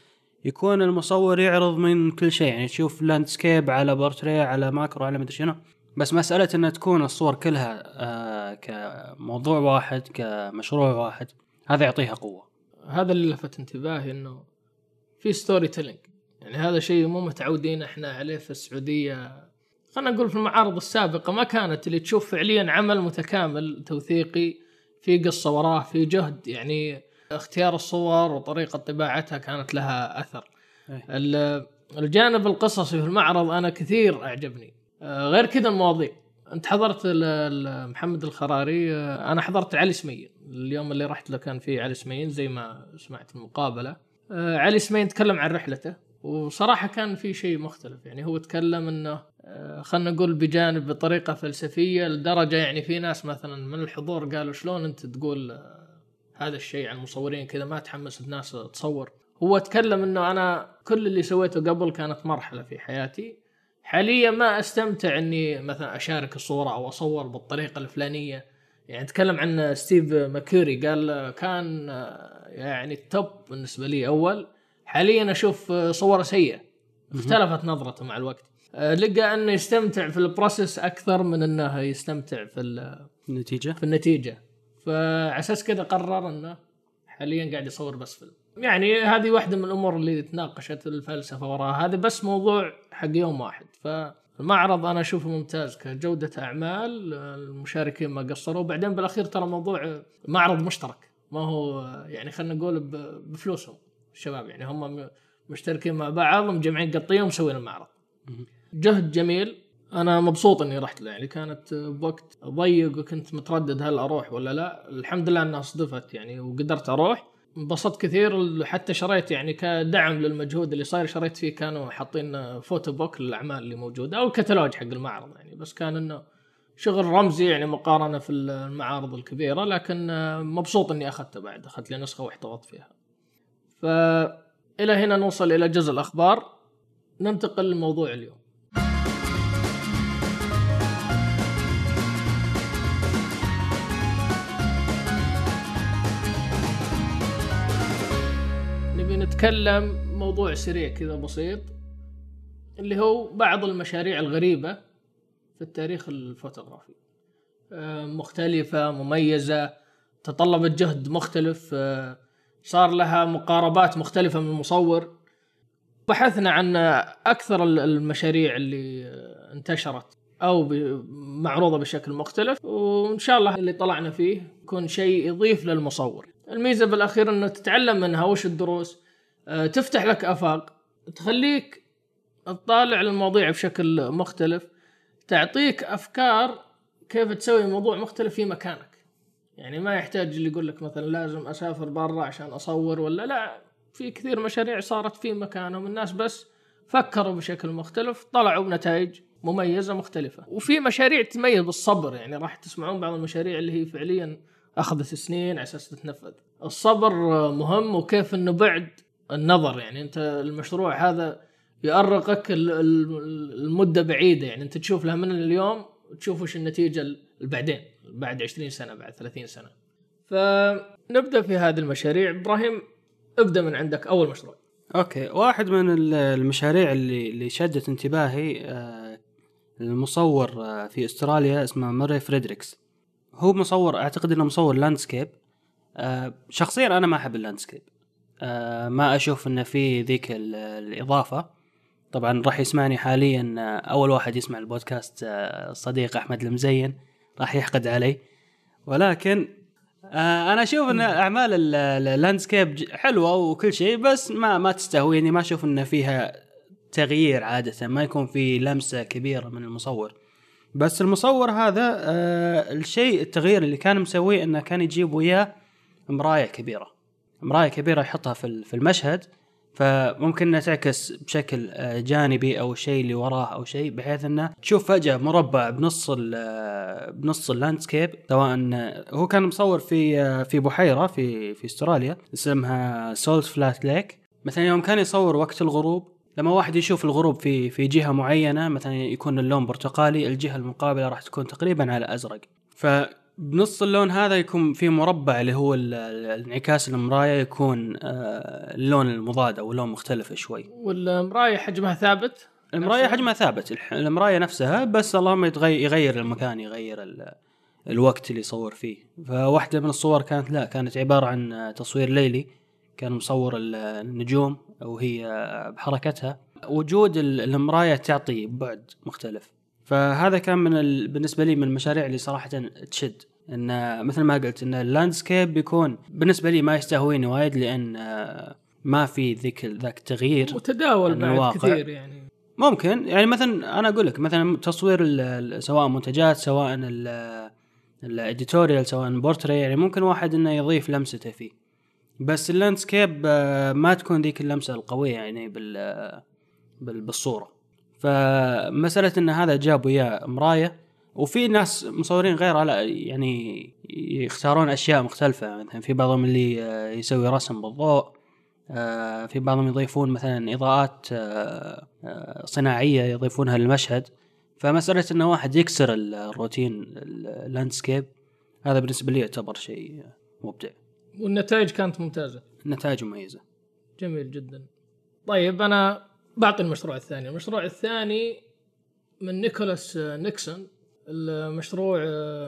يكون المصور يعرض من كل شيء يعني تشوف landscape على بورتريه على macro على مدري شنو. بس مسألة أن تكون الصور كلها آه، كموضوع واحد كمشروع واحد هذا يعطيها قوة. هذا اللي لفت انتباهي إنه في storytelling يعني هذا شيء مو متعودين إحنا عليه في السعودية. خلينا نقول في المعارض السابقة ما كانت اللي تشوف فعليا عمل متكامل توثيقي في قصة وراه في جهد. يعني اختيار الصور وطريقة طباعتها كانت لها أثر. إيه. ال- الجانب القصصي في المعرض أنا كثير أعجبني. آه، غير كذا المواضيع. أنت حضرت محمد الخراري آه، أنا حضرت علي سمين. اليوم اللي رحت له كان في علي سمين زي ما سمعت المقابلة. آه، علي سمين تكلم عن رحلته وصراحة كان في شيء مختلف. يعني هو تكلم إنه خلينا نقول بجانب بطريقة فلسفية لدرجة يعني في ناس مثلا من الحضور قالوا شلون أنت تقول هذا الشيء عن المصورين كذا ما تحمس الناس تصور. هو تكلم إنه أنا كل اللي سويته قبل كانت مرحلة في حياتي. حاليا ما أستمتع إني مثلا أشارك الصورة أو أصور بالطريقة الفلانية. يعني تكلم عن ستيف ماكوري قال كان يعني ال top بالنسبة لي أول. حاليا أشوف صورة سيئة. اختلفت نظرته مع الوقت. لقى إنه يستمتع في ال process أكثر من إنه يستمتع في ال- النتيجة؟ في النتيجة. فعلى أساس كذا قرر إنه حاليا قاعد يصور بس فيلم. يعني هذه واحدة من الأمور اللي تناقشت الفلسفة وراها. هذا بس موضوع حق يوم واحد. المعرض أنا أشوفه ممتاز كجودة أعمال المشاركين ما قصروا. وبعدين بالأخير ترى موضوع معرض مشترك. ما هو يعني خلينا نقول بفلوسهم الشباب. يعني هم مشتركين مع بعض مجمعين قطية ومسوين المعرض. جهد جميل. أنا مبسوط إني رحت له يعني كانت بوقت ضيق وكنت متردد هل أروح ولا لا الحمد لله إنها صدفت يعني وقدرت أروح انبسطت كثير حتى شريت يعني كدعم للمجهود اللي صاير شريت فيه كانوا حاطين photo book للأعمال اللي موجودة أو الكتالوج حق المعرض يعني بس كان إنه شغل رمزي يعني مقارنة في المعارض الكبيرة لكن مبسوط إني أخذته بعد أخذت لي نسخة واحتفظت فيها. فإلى هنا نوصل إلى جزء الأخبار ننتقل لموضوع اليوم. نتكلم موضوع سريع كذا بسيط اللي هو بعض المشاريع الغريبة في التاريخ الفوتوغرافي. آه، مختلفة مميزة تطلبت جهد مختلف آه، صار لها مقاربات مختلفة من المصور. بحثنا عن أكثر ال- المشاريع اللي آه، انتشرت أو معروضة بشكل مختلف وإن شاء الله اللي طلعنا فيه يكون شيء يضيف للمصور. الميزة بالأخير أنه تتعلم منها وش الدروس؟ تفتح لك آفاق تخليك تطالع المواضيع بشكل مختلف تعطيك أفكار كيف تسوي موضوع مختلف في مكانك. يعني ما يحتاج اللي يقول لك مثلا لازم أسافر برا عشان أصور ولا لا في كثير مشاريع صارت في مكانهم الناس بس فكروا بشكل مختلف طلعوا بنتائج مميزة مختلفة. وفي مشاريع تميز بالصبر يعني راح تسمعون بعض المشاريع اللي هي فعليا أخذت سنين على أساس تتنفذ. الصبر مهم وكيف أنه بعد النظر يعني. أنت المشروع هذا يؤرقك ال- ال- المدة بعيدة يعني. أنت تشوف لها من اليوم تشوف وش النتيجة ال- بعدين بعد 20 سنة بعد 30 سنة. فنبدأ في هذه المشاريع. إبراهيم ابدأ من عندك أول مشروع. أوكي. واحد من ال- المشاريع اللي اللي شدت انتباهي آه، المصور آه، في أستراليا اسمه Murray Fredericks. هو مصور أعتقد إنه مصور landscape آه، شخصيا أنا ما أحب ال landscape ما أشوف انه في ذيك ال- الإضافة. طبعا راح يسمعني حاليا آه، أول واحد يسمع البودكاست آه، الصديق أحمد المزين راح يحقد علي. ولكن آه أنا أشوف إن أعمال ال- ال- ال landscape حلوة وكل شيء بس ما ما تستهويني ما أشوف إن فيها تغيير عادة. ما يكون في لمسة كبيرة من المصور. بس المصور هذا آه الشيء التغيير اللي كان مسويه إنه كان يجيب وياه مراية كبيرة. مرايه كبيرة يحطها في في المشهد فممكن إنها تعكس بشكل آه، جانبي أو الشيء اللي وراه أو شيء بحيث إنه تشوف فجأة مربع بنص ال- آه، بنص ال landscape. سواء آه، هو كان مصور في في بحيرة في في استراليا اسمها salt flat lake مثلا يوم كان يصور وقت الغروب لما واحد يشوف الغروب في في جهة معينة مثلا يكون اللون برتقالي الجهة المقابلة راح تكون تقريبا على أزرق. فبنص اللون هذا يكون في مربع اللي هو الانعكاس المراية يكون آه، اللون المضاد أو لون مختلف شوي. والمراية حجمها ثابت؟ المراية؟ حجمها ثابت. المراية نفسها بس اللهم يتغير يغير المكان يغير ال- الوقت اللي يصور فيه. فواحدة من الصور كانت لا كانت عبارة عن تصوير ليلي. كان مصور ال- النجوم وهي بحركتها. وجود ال- المراية تعطي بعد مختلف. فهذا كان من ال... بالنسبة لي من المشاريع اللي صراحة تشد. إن مثل ما قلت إن ال landscape بيكون بالنسبة لي ما يستهويني وايد لأن آه، ما في ذيك ذاك التغيير متداول بعد الواقع. كثير يعني. ممكن. يعني مثلا أنا أقول لك مثلا تصوير سواء منتجات سواء ال- ال editorial سواء بورتريه يعني ممكن واحد إنه يضيف لمسته فيه. بس ال landscape آه، ما تكون ذيك اللمسة القوية يعني بال بال- بالصورة. فمسألة إن هذا جاب وياه مراية وفي ناس مصورين غيره لا يعني يختارون أشياء مختلفة مثلا في بعضهم اللي آه، يسوي رسم بالضوء آه، في بعضهم يضيفون مثلا إضاءات آه، صناعية يضيفونها للمشهد. فمسألة انه واحد يكسر ال- الروتين ال- ال landscape هذا بالنسبة لي يعتبر شيء مبدع. والنتائج كانت ممتازة. نتائج مميزة. جميل جدا. طيب أنا بعطي المشروع الثاني. المشروع الثاني من Nicholas Nixon. المشروع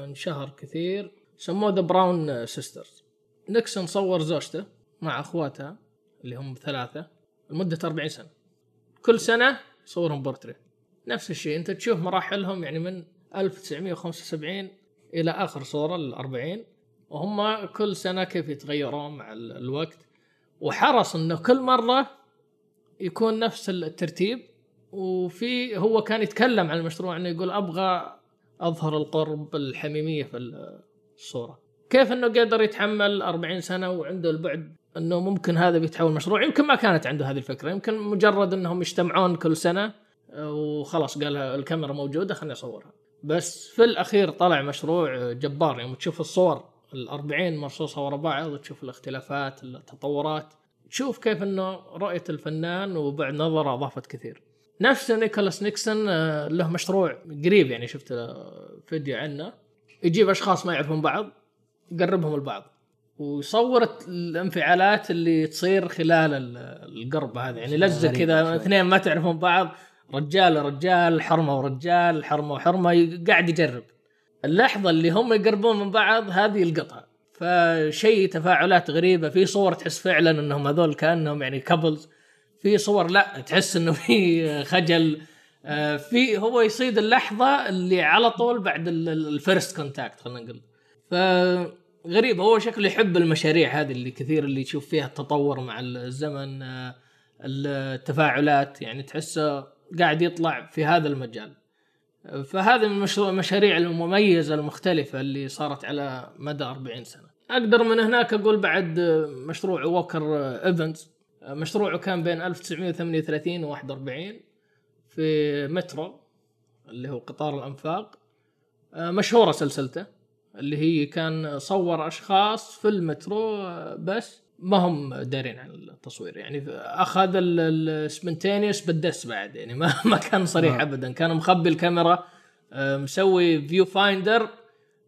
انشهر كثير. سموه The Brown Sisters Nixon صور زوجته مع اخواتها اللي هم ثلاثة لمدة 40 سنة. كل سنة يصورهم بورتري نفس الشيء أنت تشوف مراحلهم يعني من 1975 إلى آخر صورة ال 40 وهم كل سنة كيف يتغيرون مع ال- الوقت. وحرص إنه كل مرة يكون نفس الترتيب وفي هو كان يتكلم عن المشروع إنه يقول أبغى أظهر القرب الحميمية في الصورة. كيف إنه قدر يتحمل 40 سنة وعنده البعد إنه ممكن هذا بيتحول مشروع؟ يمكن ما كانت عنده هذه الفكرة يمكن مجرد إنهم يجتمعون كل سنة وخلاص قال الكاميرا موجودة خليني أصورها. بس في الأخير طلع مشروع جبار يوم تشوف الصور ال 40 مرصوصة ورا بعض وتشوف الاختلافات التطورات. تشوف كيف إنه رؤية الفنان وبعد نظرة أضافت كثير. نفس Nicholas Nixon آه، له مشروع قريب يعني شفت فيديو عنه. يجيب أشخاص ما يعرفون بعض يقربهم البعض. ويصور الانفعالات اللي تصير خلال ال- القرب هذا. يعني لزق غريب كذا. اثنين ما تعرفون بعض رجال ورجال حرمة ورجال حرمة وحرمة قاعد يجرب. اللحظة اللي هم يقربون من بعض هذه القطع فشيء تفاعلات غريبة. في صور تحس فعلا إنهم هذول كأنهم يعني couples في صور لا تحس إنه في خجل. آه، في هو يصيد اللحظة اللي على طول بعد ال first contact خلينا نقول. فغريب هو شكله يحب المشاريع هذه اللي كثير اللي يشوف فيها التطور مع الزمن آه، التفاعلات. يعني تحسه قاعد يطلع في هذا المجال. فهذه من المشاريع المميزة المختلفة اللي صارت على مدى 40 سنة. أقدر من هناك أقول بعد مشروع ووكر إيفنز مشروعه كان بين 1938 و 41 في مترو اللي هو قطار الأنفاق. مشهورة سلسلته اللي هي كان صور أشخاص في المترو بس. ما هم دارين عن التصوير. يعني أخذ ال spontaneous بالدس بعد. يعني ما ما كان صريح آه. ابدا. كان مخبي الكاميرا آه، مسوي view finder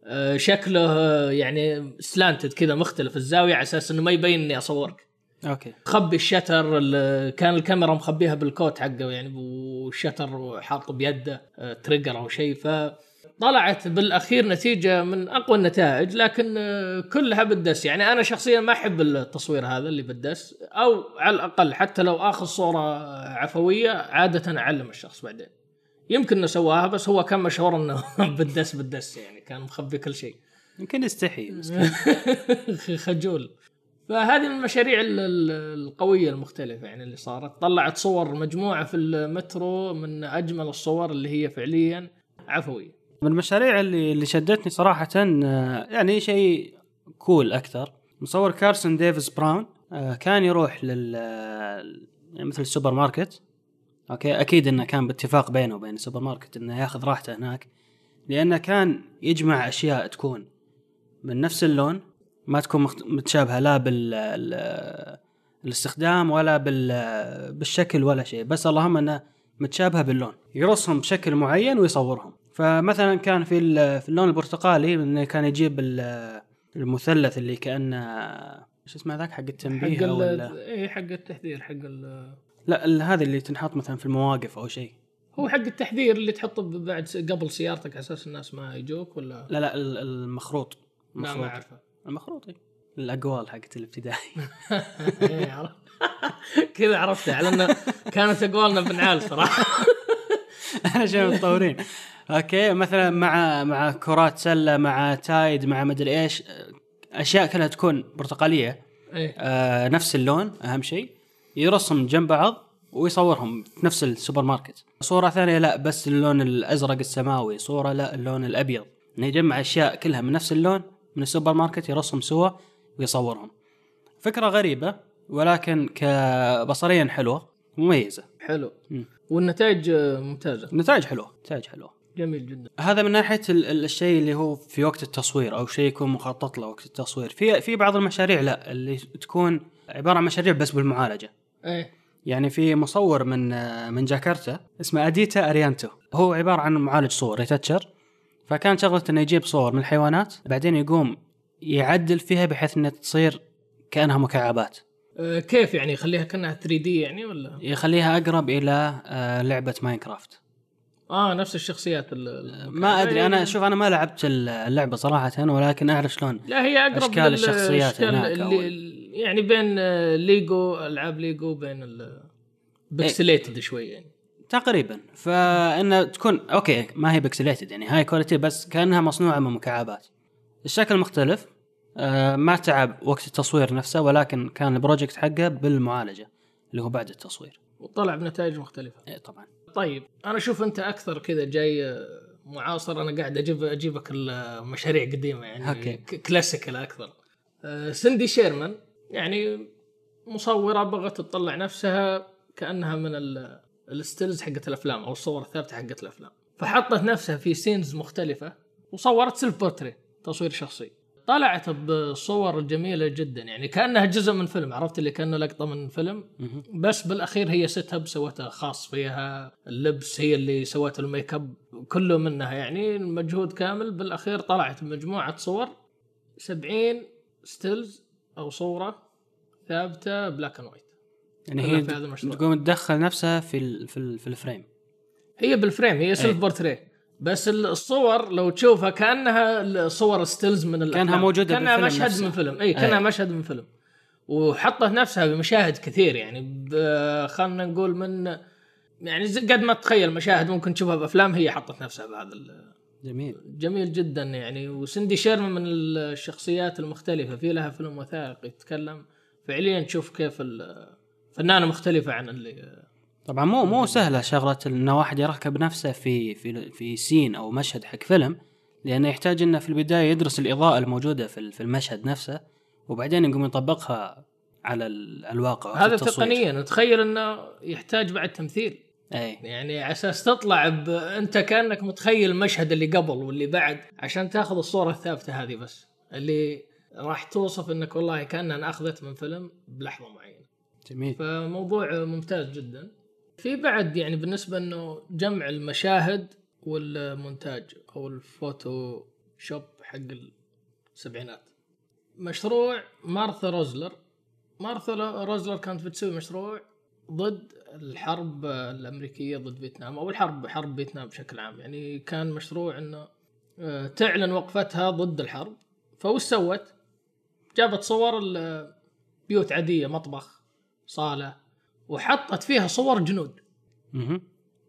آه، شكله آه، يعني slanted كذا مختلف. الزاوية على أساس إنه ما يبين إني أصورك. okay. خبي ال shutter ال- كان الكاميرا مخبيها بال coat حقه. يعني وال shutter حاطه بيده trigger أو شيء. فطلعت بالأخير نتيجة من أقوى النتائج لكن آه، كلها بالدس. يعني أنا شخصيا ما أحب التصوير هذا اللي بالدس أو على الأقل حتى لو آخذ صورة عفوية عادة أعلم الشخص بعدين. يمكن إنه سواها بس هو كان مشهور إنه بالدس بالدس. يعني كان مخبي كل شيء. يمكن يستحي. خجول. فهذه من المشاريع ال- ال- القوية المختلفة يعني اللي صارت. طلعت صور مجموعة في المترو من أجمل الصور اللي هي فعليا عفوية. من المشاريع اللي اللي شدتني صراحة آه، يعني شيء cool أكثر. مصور كارسون ديفيس براون آه، كان يروح لل يعني مثل السوبر ماركت. okay أكيد إنه كان باتفاق بينه وبين السوبر ماركت إنه ياخذ راحته هناك لأنه كان يجمع أشياء تكون من نفس اللون ما تكون متشابهة لا بال ال- الاستخدام ولا بال بالشكل ولا شيء بس اللهم إنه متشابهة باللون. يرسم بشكل معين ويصورهم. فمثلا كان في في اللون البرتقالي انه كان يجيب ال- المثلث اللي كأنه إيش اسمه ذاك؟ حق حق التنبيه أو ال- ال- إيه حق التحذير حق لا هذه اللي تنحط مثلا في المواقف أو شيء. هو حق التحذير اللي تحطه بعد قبل سيارتك على أساس الناس ما يجوك ولا؟ لا لا ال- المخروط. لا ما المخروط. أعرفه. المخروط إيه. الأقوال حقت الابتدائي. إيه، عرفت. كذا عرفتها على إنه كانت أقوالنا بنعال صراحة. أنا شايف متطورين. okay مثلا مع مع كرات سلة مع تايد مع مدري إيش أشياء كلها تكون برتقالية. إيه آه نفس اللون أهم شيء. يرسم جنب بعض ويصورهم في نفس السوبر ماركت. صورة ثانية لا بس اللون الأزرق السماوي. صورة لا اللون الأبيض. إنه يجمع أشياء كلها من نفس اللون من السوبر ماركت يرسم سوا ويصورهم. فكرة غريبة ولكن كبصريا حلوة مميزة. حلو. مم. والنتائج آه، ممتازة. نتائج حلوة نتائج حلوة. جميل جدا. هذا من ناحية ال- ال- الشيء اللي هو في وقت التصوير أو شيء يكون مخطط له وقت التصوير. في في بعض المشاريع لا اللي تكون عبارة عن مشاريع بس بالمعالجة. إيه. يعني في مصور من من جاكرتا اسمه أديتا أريانتو. هو عبارة عن معالج صور retoucher فكان شغلته إنه يجيب صور من الحيوانات بعدين يقوم يعدل فيها بحيث إنها تصير كأنها مكعبات. آه، كيف يعني؟ يخليها كأنها 3D يعني ولا؟ يخليها أقرب إلى آه، لعبة ماينكرافت. آه نفس الشخصيات ال- ال- ما أدري أنا إيه. شوف أنا ما لعبت اللعبة صراحة ولكن أعرف شلون لا هي أقرب أشكال لل- الشخصيات أشكال اللي يعني بين آه، ليجو ألعاب ليجو بين ال pixelated شوي يعني. تقريبا. فإنه تكون okay ما هي pixelated يعني high quality بس كأنها مصنوعة من مكعبات. الشكل مختلف آه ما تعب وقت التصوير نفسه ولكن كان ال project حقه بالمعالجة اللي هو بعد التصوير. وطلع بنتائج مختلفة. إيه طبعا. طيب أنا أشوف أنت أكثر كذا جاي آه، معاصر. أنا قاعد أجيب أجيبك المشاريع قديمة يعني okay. ك- classical أكثر. آه، سندي شيرمان يعني مصورة بغت تطلع نفسها كأنها من ال- ال stills حقت الأفلام أو الصور الثابتة حقت الأفلام. فحطت نفسها في scenes مختلفة وصورت self portrait تصوير شخصي. طلعت بصور جميلة جدا يعني كأنها جزء من فيلم عرفت اللي كأنه لقطة من فيلم؟ بس بالأخير هي set up سوتها خاص فيها اللبس هي اللي سوت الميك اب كله منها يعني المجهود كامل. بالأخير طلعت مجموعه صور 70 stills أو صورة ثابتة black and white يعني هي. تقوم تدخل نفسها في ال في, ال في ال frame هي بال frame هي self أي. بس الصور لو تشوفها كأنها صور stills من الأفلام. كأنها موجودة كأنها بالفيلم مشهد نفسه. من فيلم. إي كأنها أي. مشهد من فيلم. وحطت نفسها بمشاهد كثير يعني. خلنا نقول من يعني قد ما تتخيل مشاهد ممكن تشوفها بأفلام هي حطت نفسها بهذا جميل. جميل جدا يعني. وسندي شيرمان من الشخصيات المختلفة. في لها فيلم وثائقي يتكلم. فعليا تشوف كيف فنانة مختلفة عن اللي طبعا مو مو سهلة شغلة إن واحد يركب نفسه في في في سين أو مشهد حق فيلم لأنه يحتاج إنه في البداية يدرس الإضاءة الموجودة في في المشهد نفسه وبعدين يقوم يطبقها على ال- الواقع هذا. تقنيا. تخيل إنه يحتاج بعد تمثيل. اي يعني على أساس تطلع ب... أنت كأنك متخيل المشهد اللي قبل واللي بعد عشان تأخذ الصورة الثابتة هذه بس. اللي راح توصف إنك والله كأنها انأخذت من فيلم بلحظة معينة. جميل. فموضوع ممتاز جدا. في بعد يعني بالنسبة إنه جمع المشاهد والمونتاج أو ال Photoshop حق السبعينات. مشروع مارثا روزلر. مارثا روزلر كانت بتسوي مشروع ضد الحرب الأمريكية ضد فيتنام أو الحرب حرب فيتنام بشكل عام. يعني كان مشروع إنه آه، تعلن وقفتها ضد الحرب. فوش سوت؟ جابت صور بيوت عادية مطبخ صالة وحطت فيها صور جنود. مهم.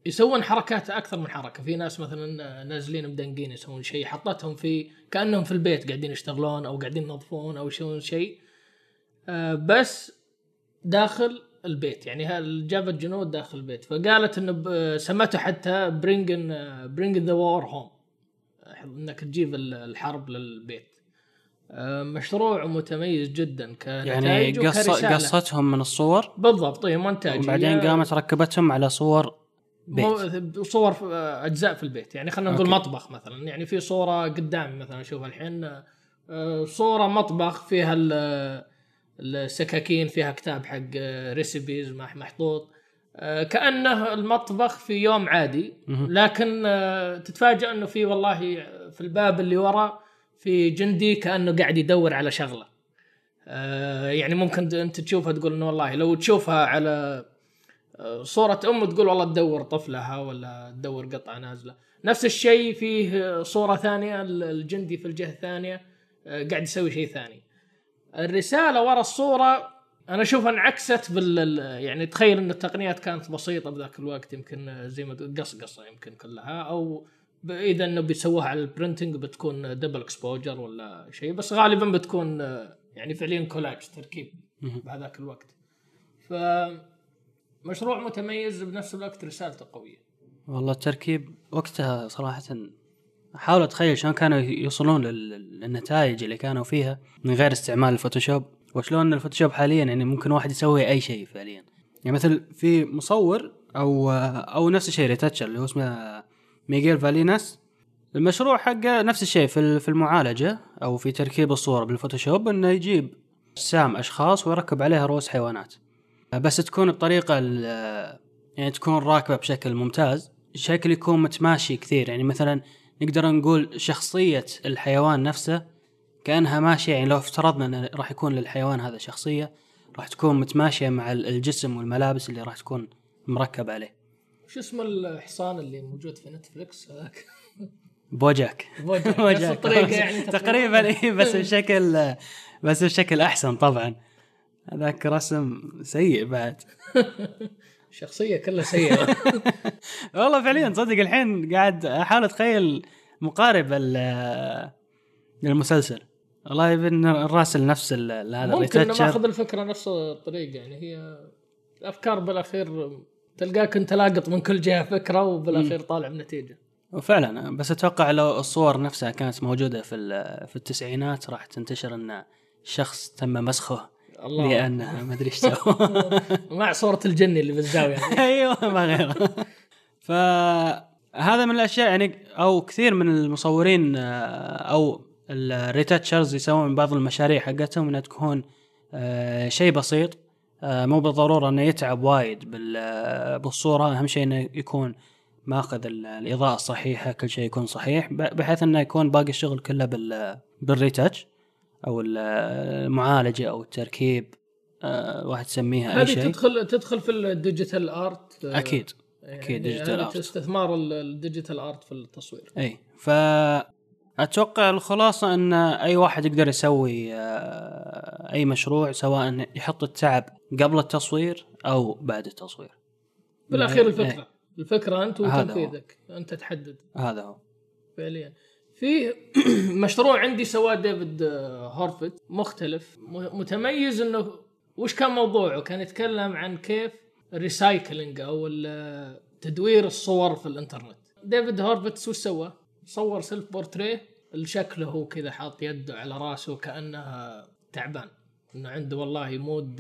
يسوون حركات أكثر من حركة. في ناس مثلا نازلين مدنقين يسوون شيء حطتهم في كأنهم في البيت قاعدين يشتغلون أو قاعدين ينظفون أو يسوون شيء. آه، بس داخل البيت. يعني جابت جنود داخل البيت. فقالت انه سمته حتى bring bring the war home إنك تجيب ال- الحرب للبيت. مشروع متميز جدا يعني قص. قصتهم من الصور؟ بالضبط. اي مونتاج. وبعدين قامت ركبتهم على صور بيت. صور في- أجزاء في البيت. يعني خلينا نقول. مطبخ مثلا. يعني في صورة قدامي مثلا اشوفها الحين. آه، صورة مطبخ فيها ال- السكاكين فيها كتاب حق ريسيبيز محطوط. آه، كأنه المطبخ في يوم عادي. لكن آه، تتفاجأ إنه في والله في الباب اللي ورا في جندي كأنه قاعد يدور على شغلة. آه، يعني ممكن أنت تشوفها تقول إنه والله لو تشوفها على آه، صورة أم تقول والله تدور طفلها ولا تدور قطعة نازلة. نفس الشيء فيه آه، صورة ثانية الجندي في الجهة الثانية قاعد يسوي شيء ثاني. الرسالة ورا الصورة أنا أشوفها انعكست بال ال- يعني تخيل أن التقنيات كانت بسيطة بذاك الوقت يمكن زي ما تقول قصقصة يمكن كلها أو إذا أنه بيسووها على ال printing بتكون double exposure ولا شيء بس غالبا بتكون آه، يعني فعليا كولاج تركيب. بهذاك الوقت. ف مشروع متميز بنفس الوقت رسالته قوية. والله التركيب وقتها صراحة أحاول أتخيل شلون كانوا يوصلون لل- للنتائج اللي كانوا فيها من غير استعمال ال Photoshop. وشلون ال Photoshop حاليا يعني ممكن واحد يسوي أي شيء فعليا. يعني مثل في مصور أو أو نفس الشيء retoucher اللي هو اسمه ميغيل فاليناس. المشروع حقه نفس الشيء في ال- في المعالجة أو في تركيب الصورة بال Photoshop إنه يجيب أجسام أشخاص ويركب عليها رؤوس حيوانات. بس تكون بطريقة يعني تكون راكبة بشكل ممتاز شكل يكون متماشي كثير. يعني مثلا نقدر نقول شخصية الحيوان نفسه كأنها ماشية يعني لو افترضنا ان راح يكون للحيوان هذا شخصية راح تكون متماشية مع ال- الجسم والملابس اللي راح تكون مركب عليه. شو اسم الحصان اللي موجود في نتفلكس هذاك بوجاك بوجاك. الطريقة يعني تقريبا. إيه، بس بشكل بس بشكل أحسن طبعا. هذاك رسم سيء بعد. شخصية كلها سيئة. والله فعليا صدق الحين قاعد أحاول أتخيل مقارب ال- للمسلسل والله يبين الراسل نفس هذا ممكن. ماخذ الفكرة نفس الطريقة يعني هي الافكار بالأخير تلقاك انت لاقط من كل جهة فكرة وبالأخير طالع بنتيجة. وفعلا بس أتوقع لو الصور نفسها كانت موجودة في في التسعينات راح تنتشر إن شخص تم مسخه الله. لأنه ما أدري إيش سوى. مع صورة الجني اللي بالزاويه أيوه ما غيره. فهذا من الأشياء يعني أو كثير من المصورين أو الريتاتشرز يسوون بعض المشاريع حقتهم إنها تكون آه، شيء بسيط. مو بالضرورة إنه يتعب وايد آه، بالصورة. أهم شيء إنه يكون ماخذ ال- الإضاءة الصحيحة كل شيء يكون صحيح بحيث إنه يكون باقي الشغل كله بال بال retouch أو ال- المعالجة أو التركيب آه، واحد يسميها أي هذه شيء. تدخل تدخل في ال digital art أكيد أكيد يعني digital هذه art. استثمار ال- ال digital art في التصوير. إي ف أتوقع الخلاصة إن أي واحد يقدر يسوي آه، أي مشروع سواء يحط التعب قبل التصوير أو بعد التصوير بالأخير إيه. الفكرة الفكرة أنت. وتنفيذك أنت تحدد هذا هو فعليا في مشروع عندي سواه ديفيد آه، هورفيت مختلف متميز إنه وش كان موضوعه؟ كان يتكلم عن كيف ال recycling أو تدوير الصور في الإنترنت. ديفيد هورفيت وش سوى؟ صور self portrait شكله هو كذا حاط يده على راسه كانه تعبان. إنه عنده والله mood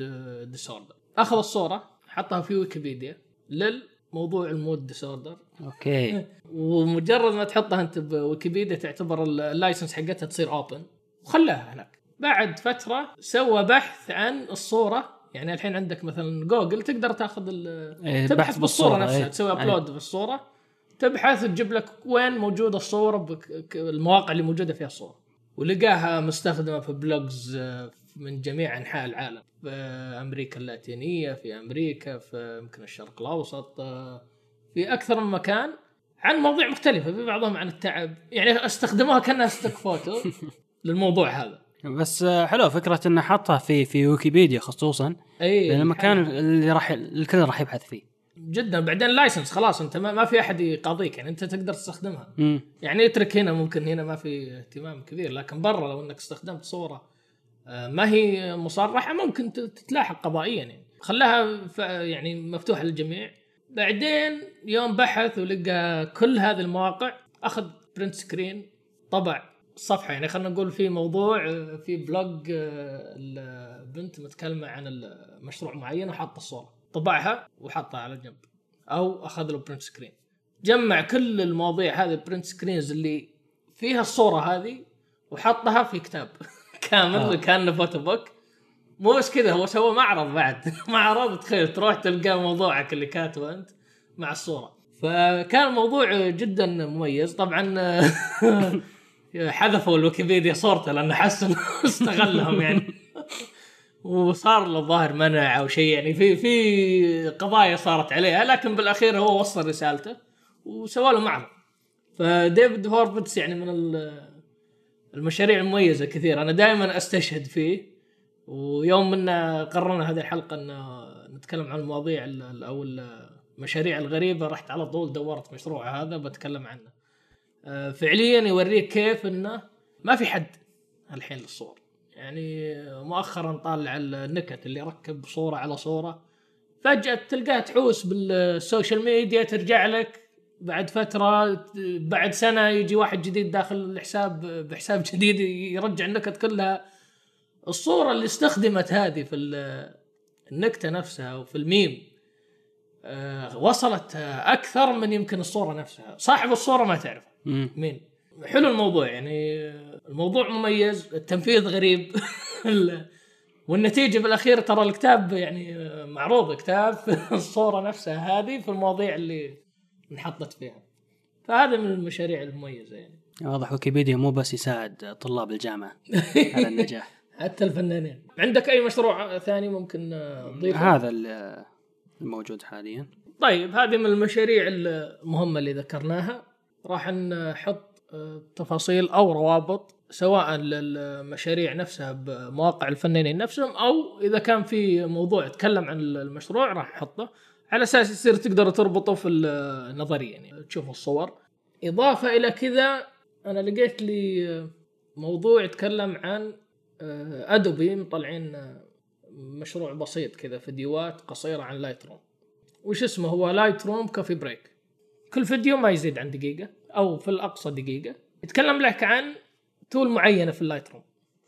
disorder. أخذ الصورة حطها في ويكيبيديا للموضوع ال mood disorder okay. ومجرد ما تحطها أنت بويكيبيديا تعتبر ال- ال license حقتها تصير open وخلاها هناك. بعد فترة سوى بحث عن الصورة. يعني الحين عندك مثلا جوجل تقدر تأخذ ال- إيه، تبحث بحث بالصورة بالصورة، نفسها إيه. تسوي. upload في الصورة تبحث تجيب لك وين موجودة الصورة بك- المواقع اللي موجودة فيها الصورة. ولقاها مستخدمة في blogs آه، من جميع أنحاء العالم. في أمريكا اللاتينية في أمريكا في يمكن الشرق الأوسط آه، في أكثر من مكان عن مواضيع مختلفة في بعضهم عن التعب. يعني استخدموها كأنها stock photo للموضوع هذا. بس آه، حلو فكرة إنه حطها في في ويكيبيديا خصوصا. اي لأن المكان اللي راح الكل راح يبحث فيه. جدا بعدين license خلاص أنت ما, ما في أحد يقاضيك يعني أنت تقدر تستخدمها. امم يعني اترك هنا ممكن هنا ما في اهتمام كبير لكن برا لو إنك استخدمت صورة آه، ما هي مصرحة ممكن تتلاحق قضائيا يعني. خلاها يعني مفتوحه للجميع. بعدين يوم بحث ولقى كل هذه المواقع أخذ print screen طبع الصفحه يعني خلينا نقول في موضوع آه، في blog آه، البنت متكلمة عن مشروع معين وحاط الصورة. طبعها وحطها على جنب. أو أخذ له print screen جمع كل المواضيع هذه ال print screens اللي فيها الصورة هذه وحطها في كتاب. كامل آه. كانه photo book مو بس كذا هو سوى معرض بعد. معرض تخيل تروح تلقى موضوعك اللي كاتبه أنت مع الصورة. فكان الموضوع جدا مميز. طبعا حذفوا الويكيبيديا صورته لأنه حس إنه استغلهم يعني. وصار له الظاهر منع أو شيء يعني في في قضايا صارت عليها لكن بالأخير هو وصل رسالته وسوى له معرض. فديفيد هورفيتس يعني من ال- المشاريع المميزة كثير. أنا دائما أستشهد فيه ويوم منا قررنا هذه الحلقة إن نتكلم عن المواضيع ال- ال- أو المشاريع الغريبة رحت على طول دورت مشروع هذا بتكلم عنه. آه، فعليا يوريك كيف إنه ما في حد الحين للصور. يعني مؤخرا طالع النكت اللي ركب صورة على صورة فجأة تلقاها تحوس بال social media ترجع لك بعد فترة بعد سنة يجي واحد جديد داخل الحساب بحساب جديد يرجع النكت كلها. الصورة اللي استخدمت هذه في ال- النكتة نفسها وفي الميم آه، وصلت أكثر من يمكن الصورة نفسها. صاحب الصورة ما تعرف مين؟ حلو الموضوع يعني الموضوع مميز التنفيذ غريب. ال- والنتيجة بالأخير ترى الكتاب يعني معروض كتاب في الصورة نفسها هذه في المواضيع اللي انحطت فيها. فهذا من المشاريع المميزة يعني. واضح ويكيبيديا مو بس يساعد طلاب الجامعة على النجاح. حتى الفنانين. عندك أي مشروع ثاني ممكن تضيفه هذا ال- الموجود حاليا. طيب هذه من المشاريع المهمة اللي ذكرناها. راح نحط تفاصيل أو روابط سواء للمشاريع نفسها بمواقع الفنانين نفسهم أو إذا كان في موضوع يتكلم عن المشروع راح نحطه على أساس يصير تقدر تربطه في النظرية يعني تشوف الصور. إضافة إلى كذا أنا لقيت لي موضوع يتكلم عن Adobe مطلعين مشروع بسيط كذا فيديوهات قصيرة عن Lightroom وش اسمه؟ هو Lightroom coffee break كل فيديو ما يزيد عن دقيقة. أو في الأقصى دقيقة. يتكلم لك عن tool معينة في ال Lightroom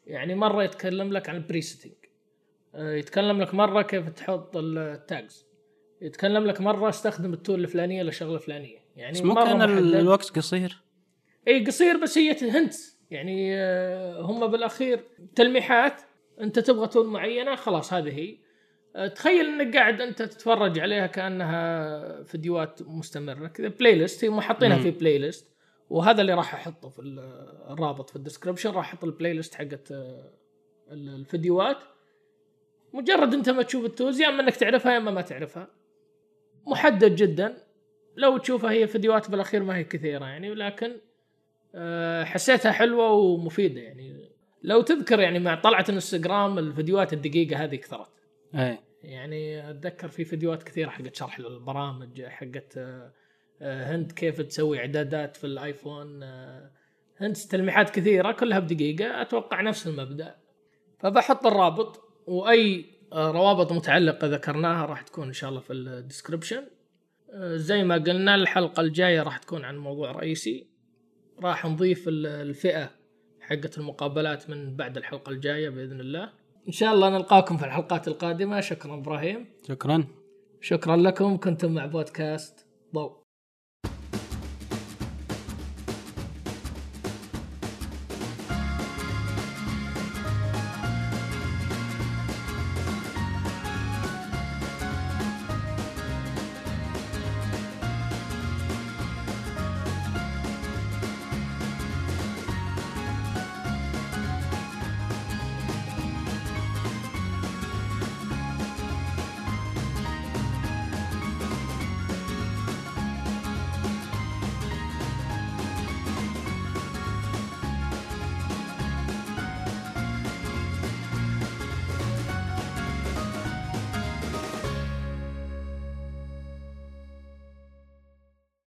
يعني مرة يتكلم لك عن ال presetting يتكلم لك مرة كيف تحط ال tags يتكلم لك مرة استخدم ال tool الفلانية للشغله الفلانيه يعني بس مو كان. الوقت قصير؟ اي قصير بس هي hint يعني آه، هم بالأخير تلميحات. أنت تبغى tool معينة خلاص هذه هي. آه، تخيل إنك قاعد أنت تتفرج عليها كأنها فيديوهات مستمرة. كذا playlist هم حاطينها. في playlist وهذا اللي راح أحطه في ال- الرابط في ال description راح أحط ال playlist حقت آه، ال- الفيديوهات. مجرد أنت ما تشوف التوز يا أما إنك تعرفها يا أما ما تعرفها. محدد جدا. لو تشوفها هي فيديوهات بالأخير ما هي كثيرة يعني ولكن آه، حسيتها حلوة ومفيدة يعني. لو تذكر يعني مع طلعه الانستغرام الفيديوهات الدقيقة هذه كثرت. إيه. يعني أتذكر في فيديوهات كثيرة حقت شرح البرامج حقت آه، آه، هند كيف تسوي إعدادات في الآيفون آه، هند تلميحات كثيرة كلها بدقيقة أتوقع نفس المبدأ. فبحط الرابط وأي روابط متعلقة ذكرناها راح تكون إن شاء الله في ال description زي ما قلنا الحلقة الجاية راح تكون عن موضوع رئيسي. راح نضيف ال- الفئة حقت المقابلات من بعد الحلقة الجاية بإذن الله. إن شاء الله نلقاكم في الحلقات القادمة. شكرا إبراهيم. شكرا. شكرا لكم. كنتم مع بودكاست ضوء.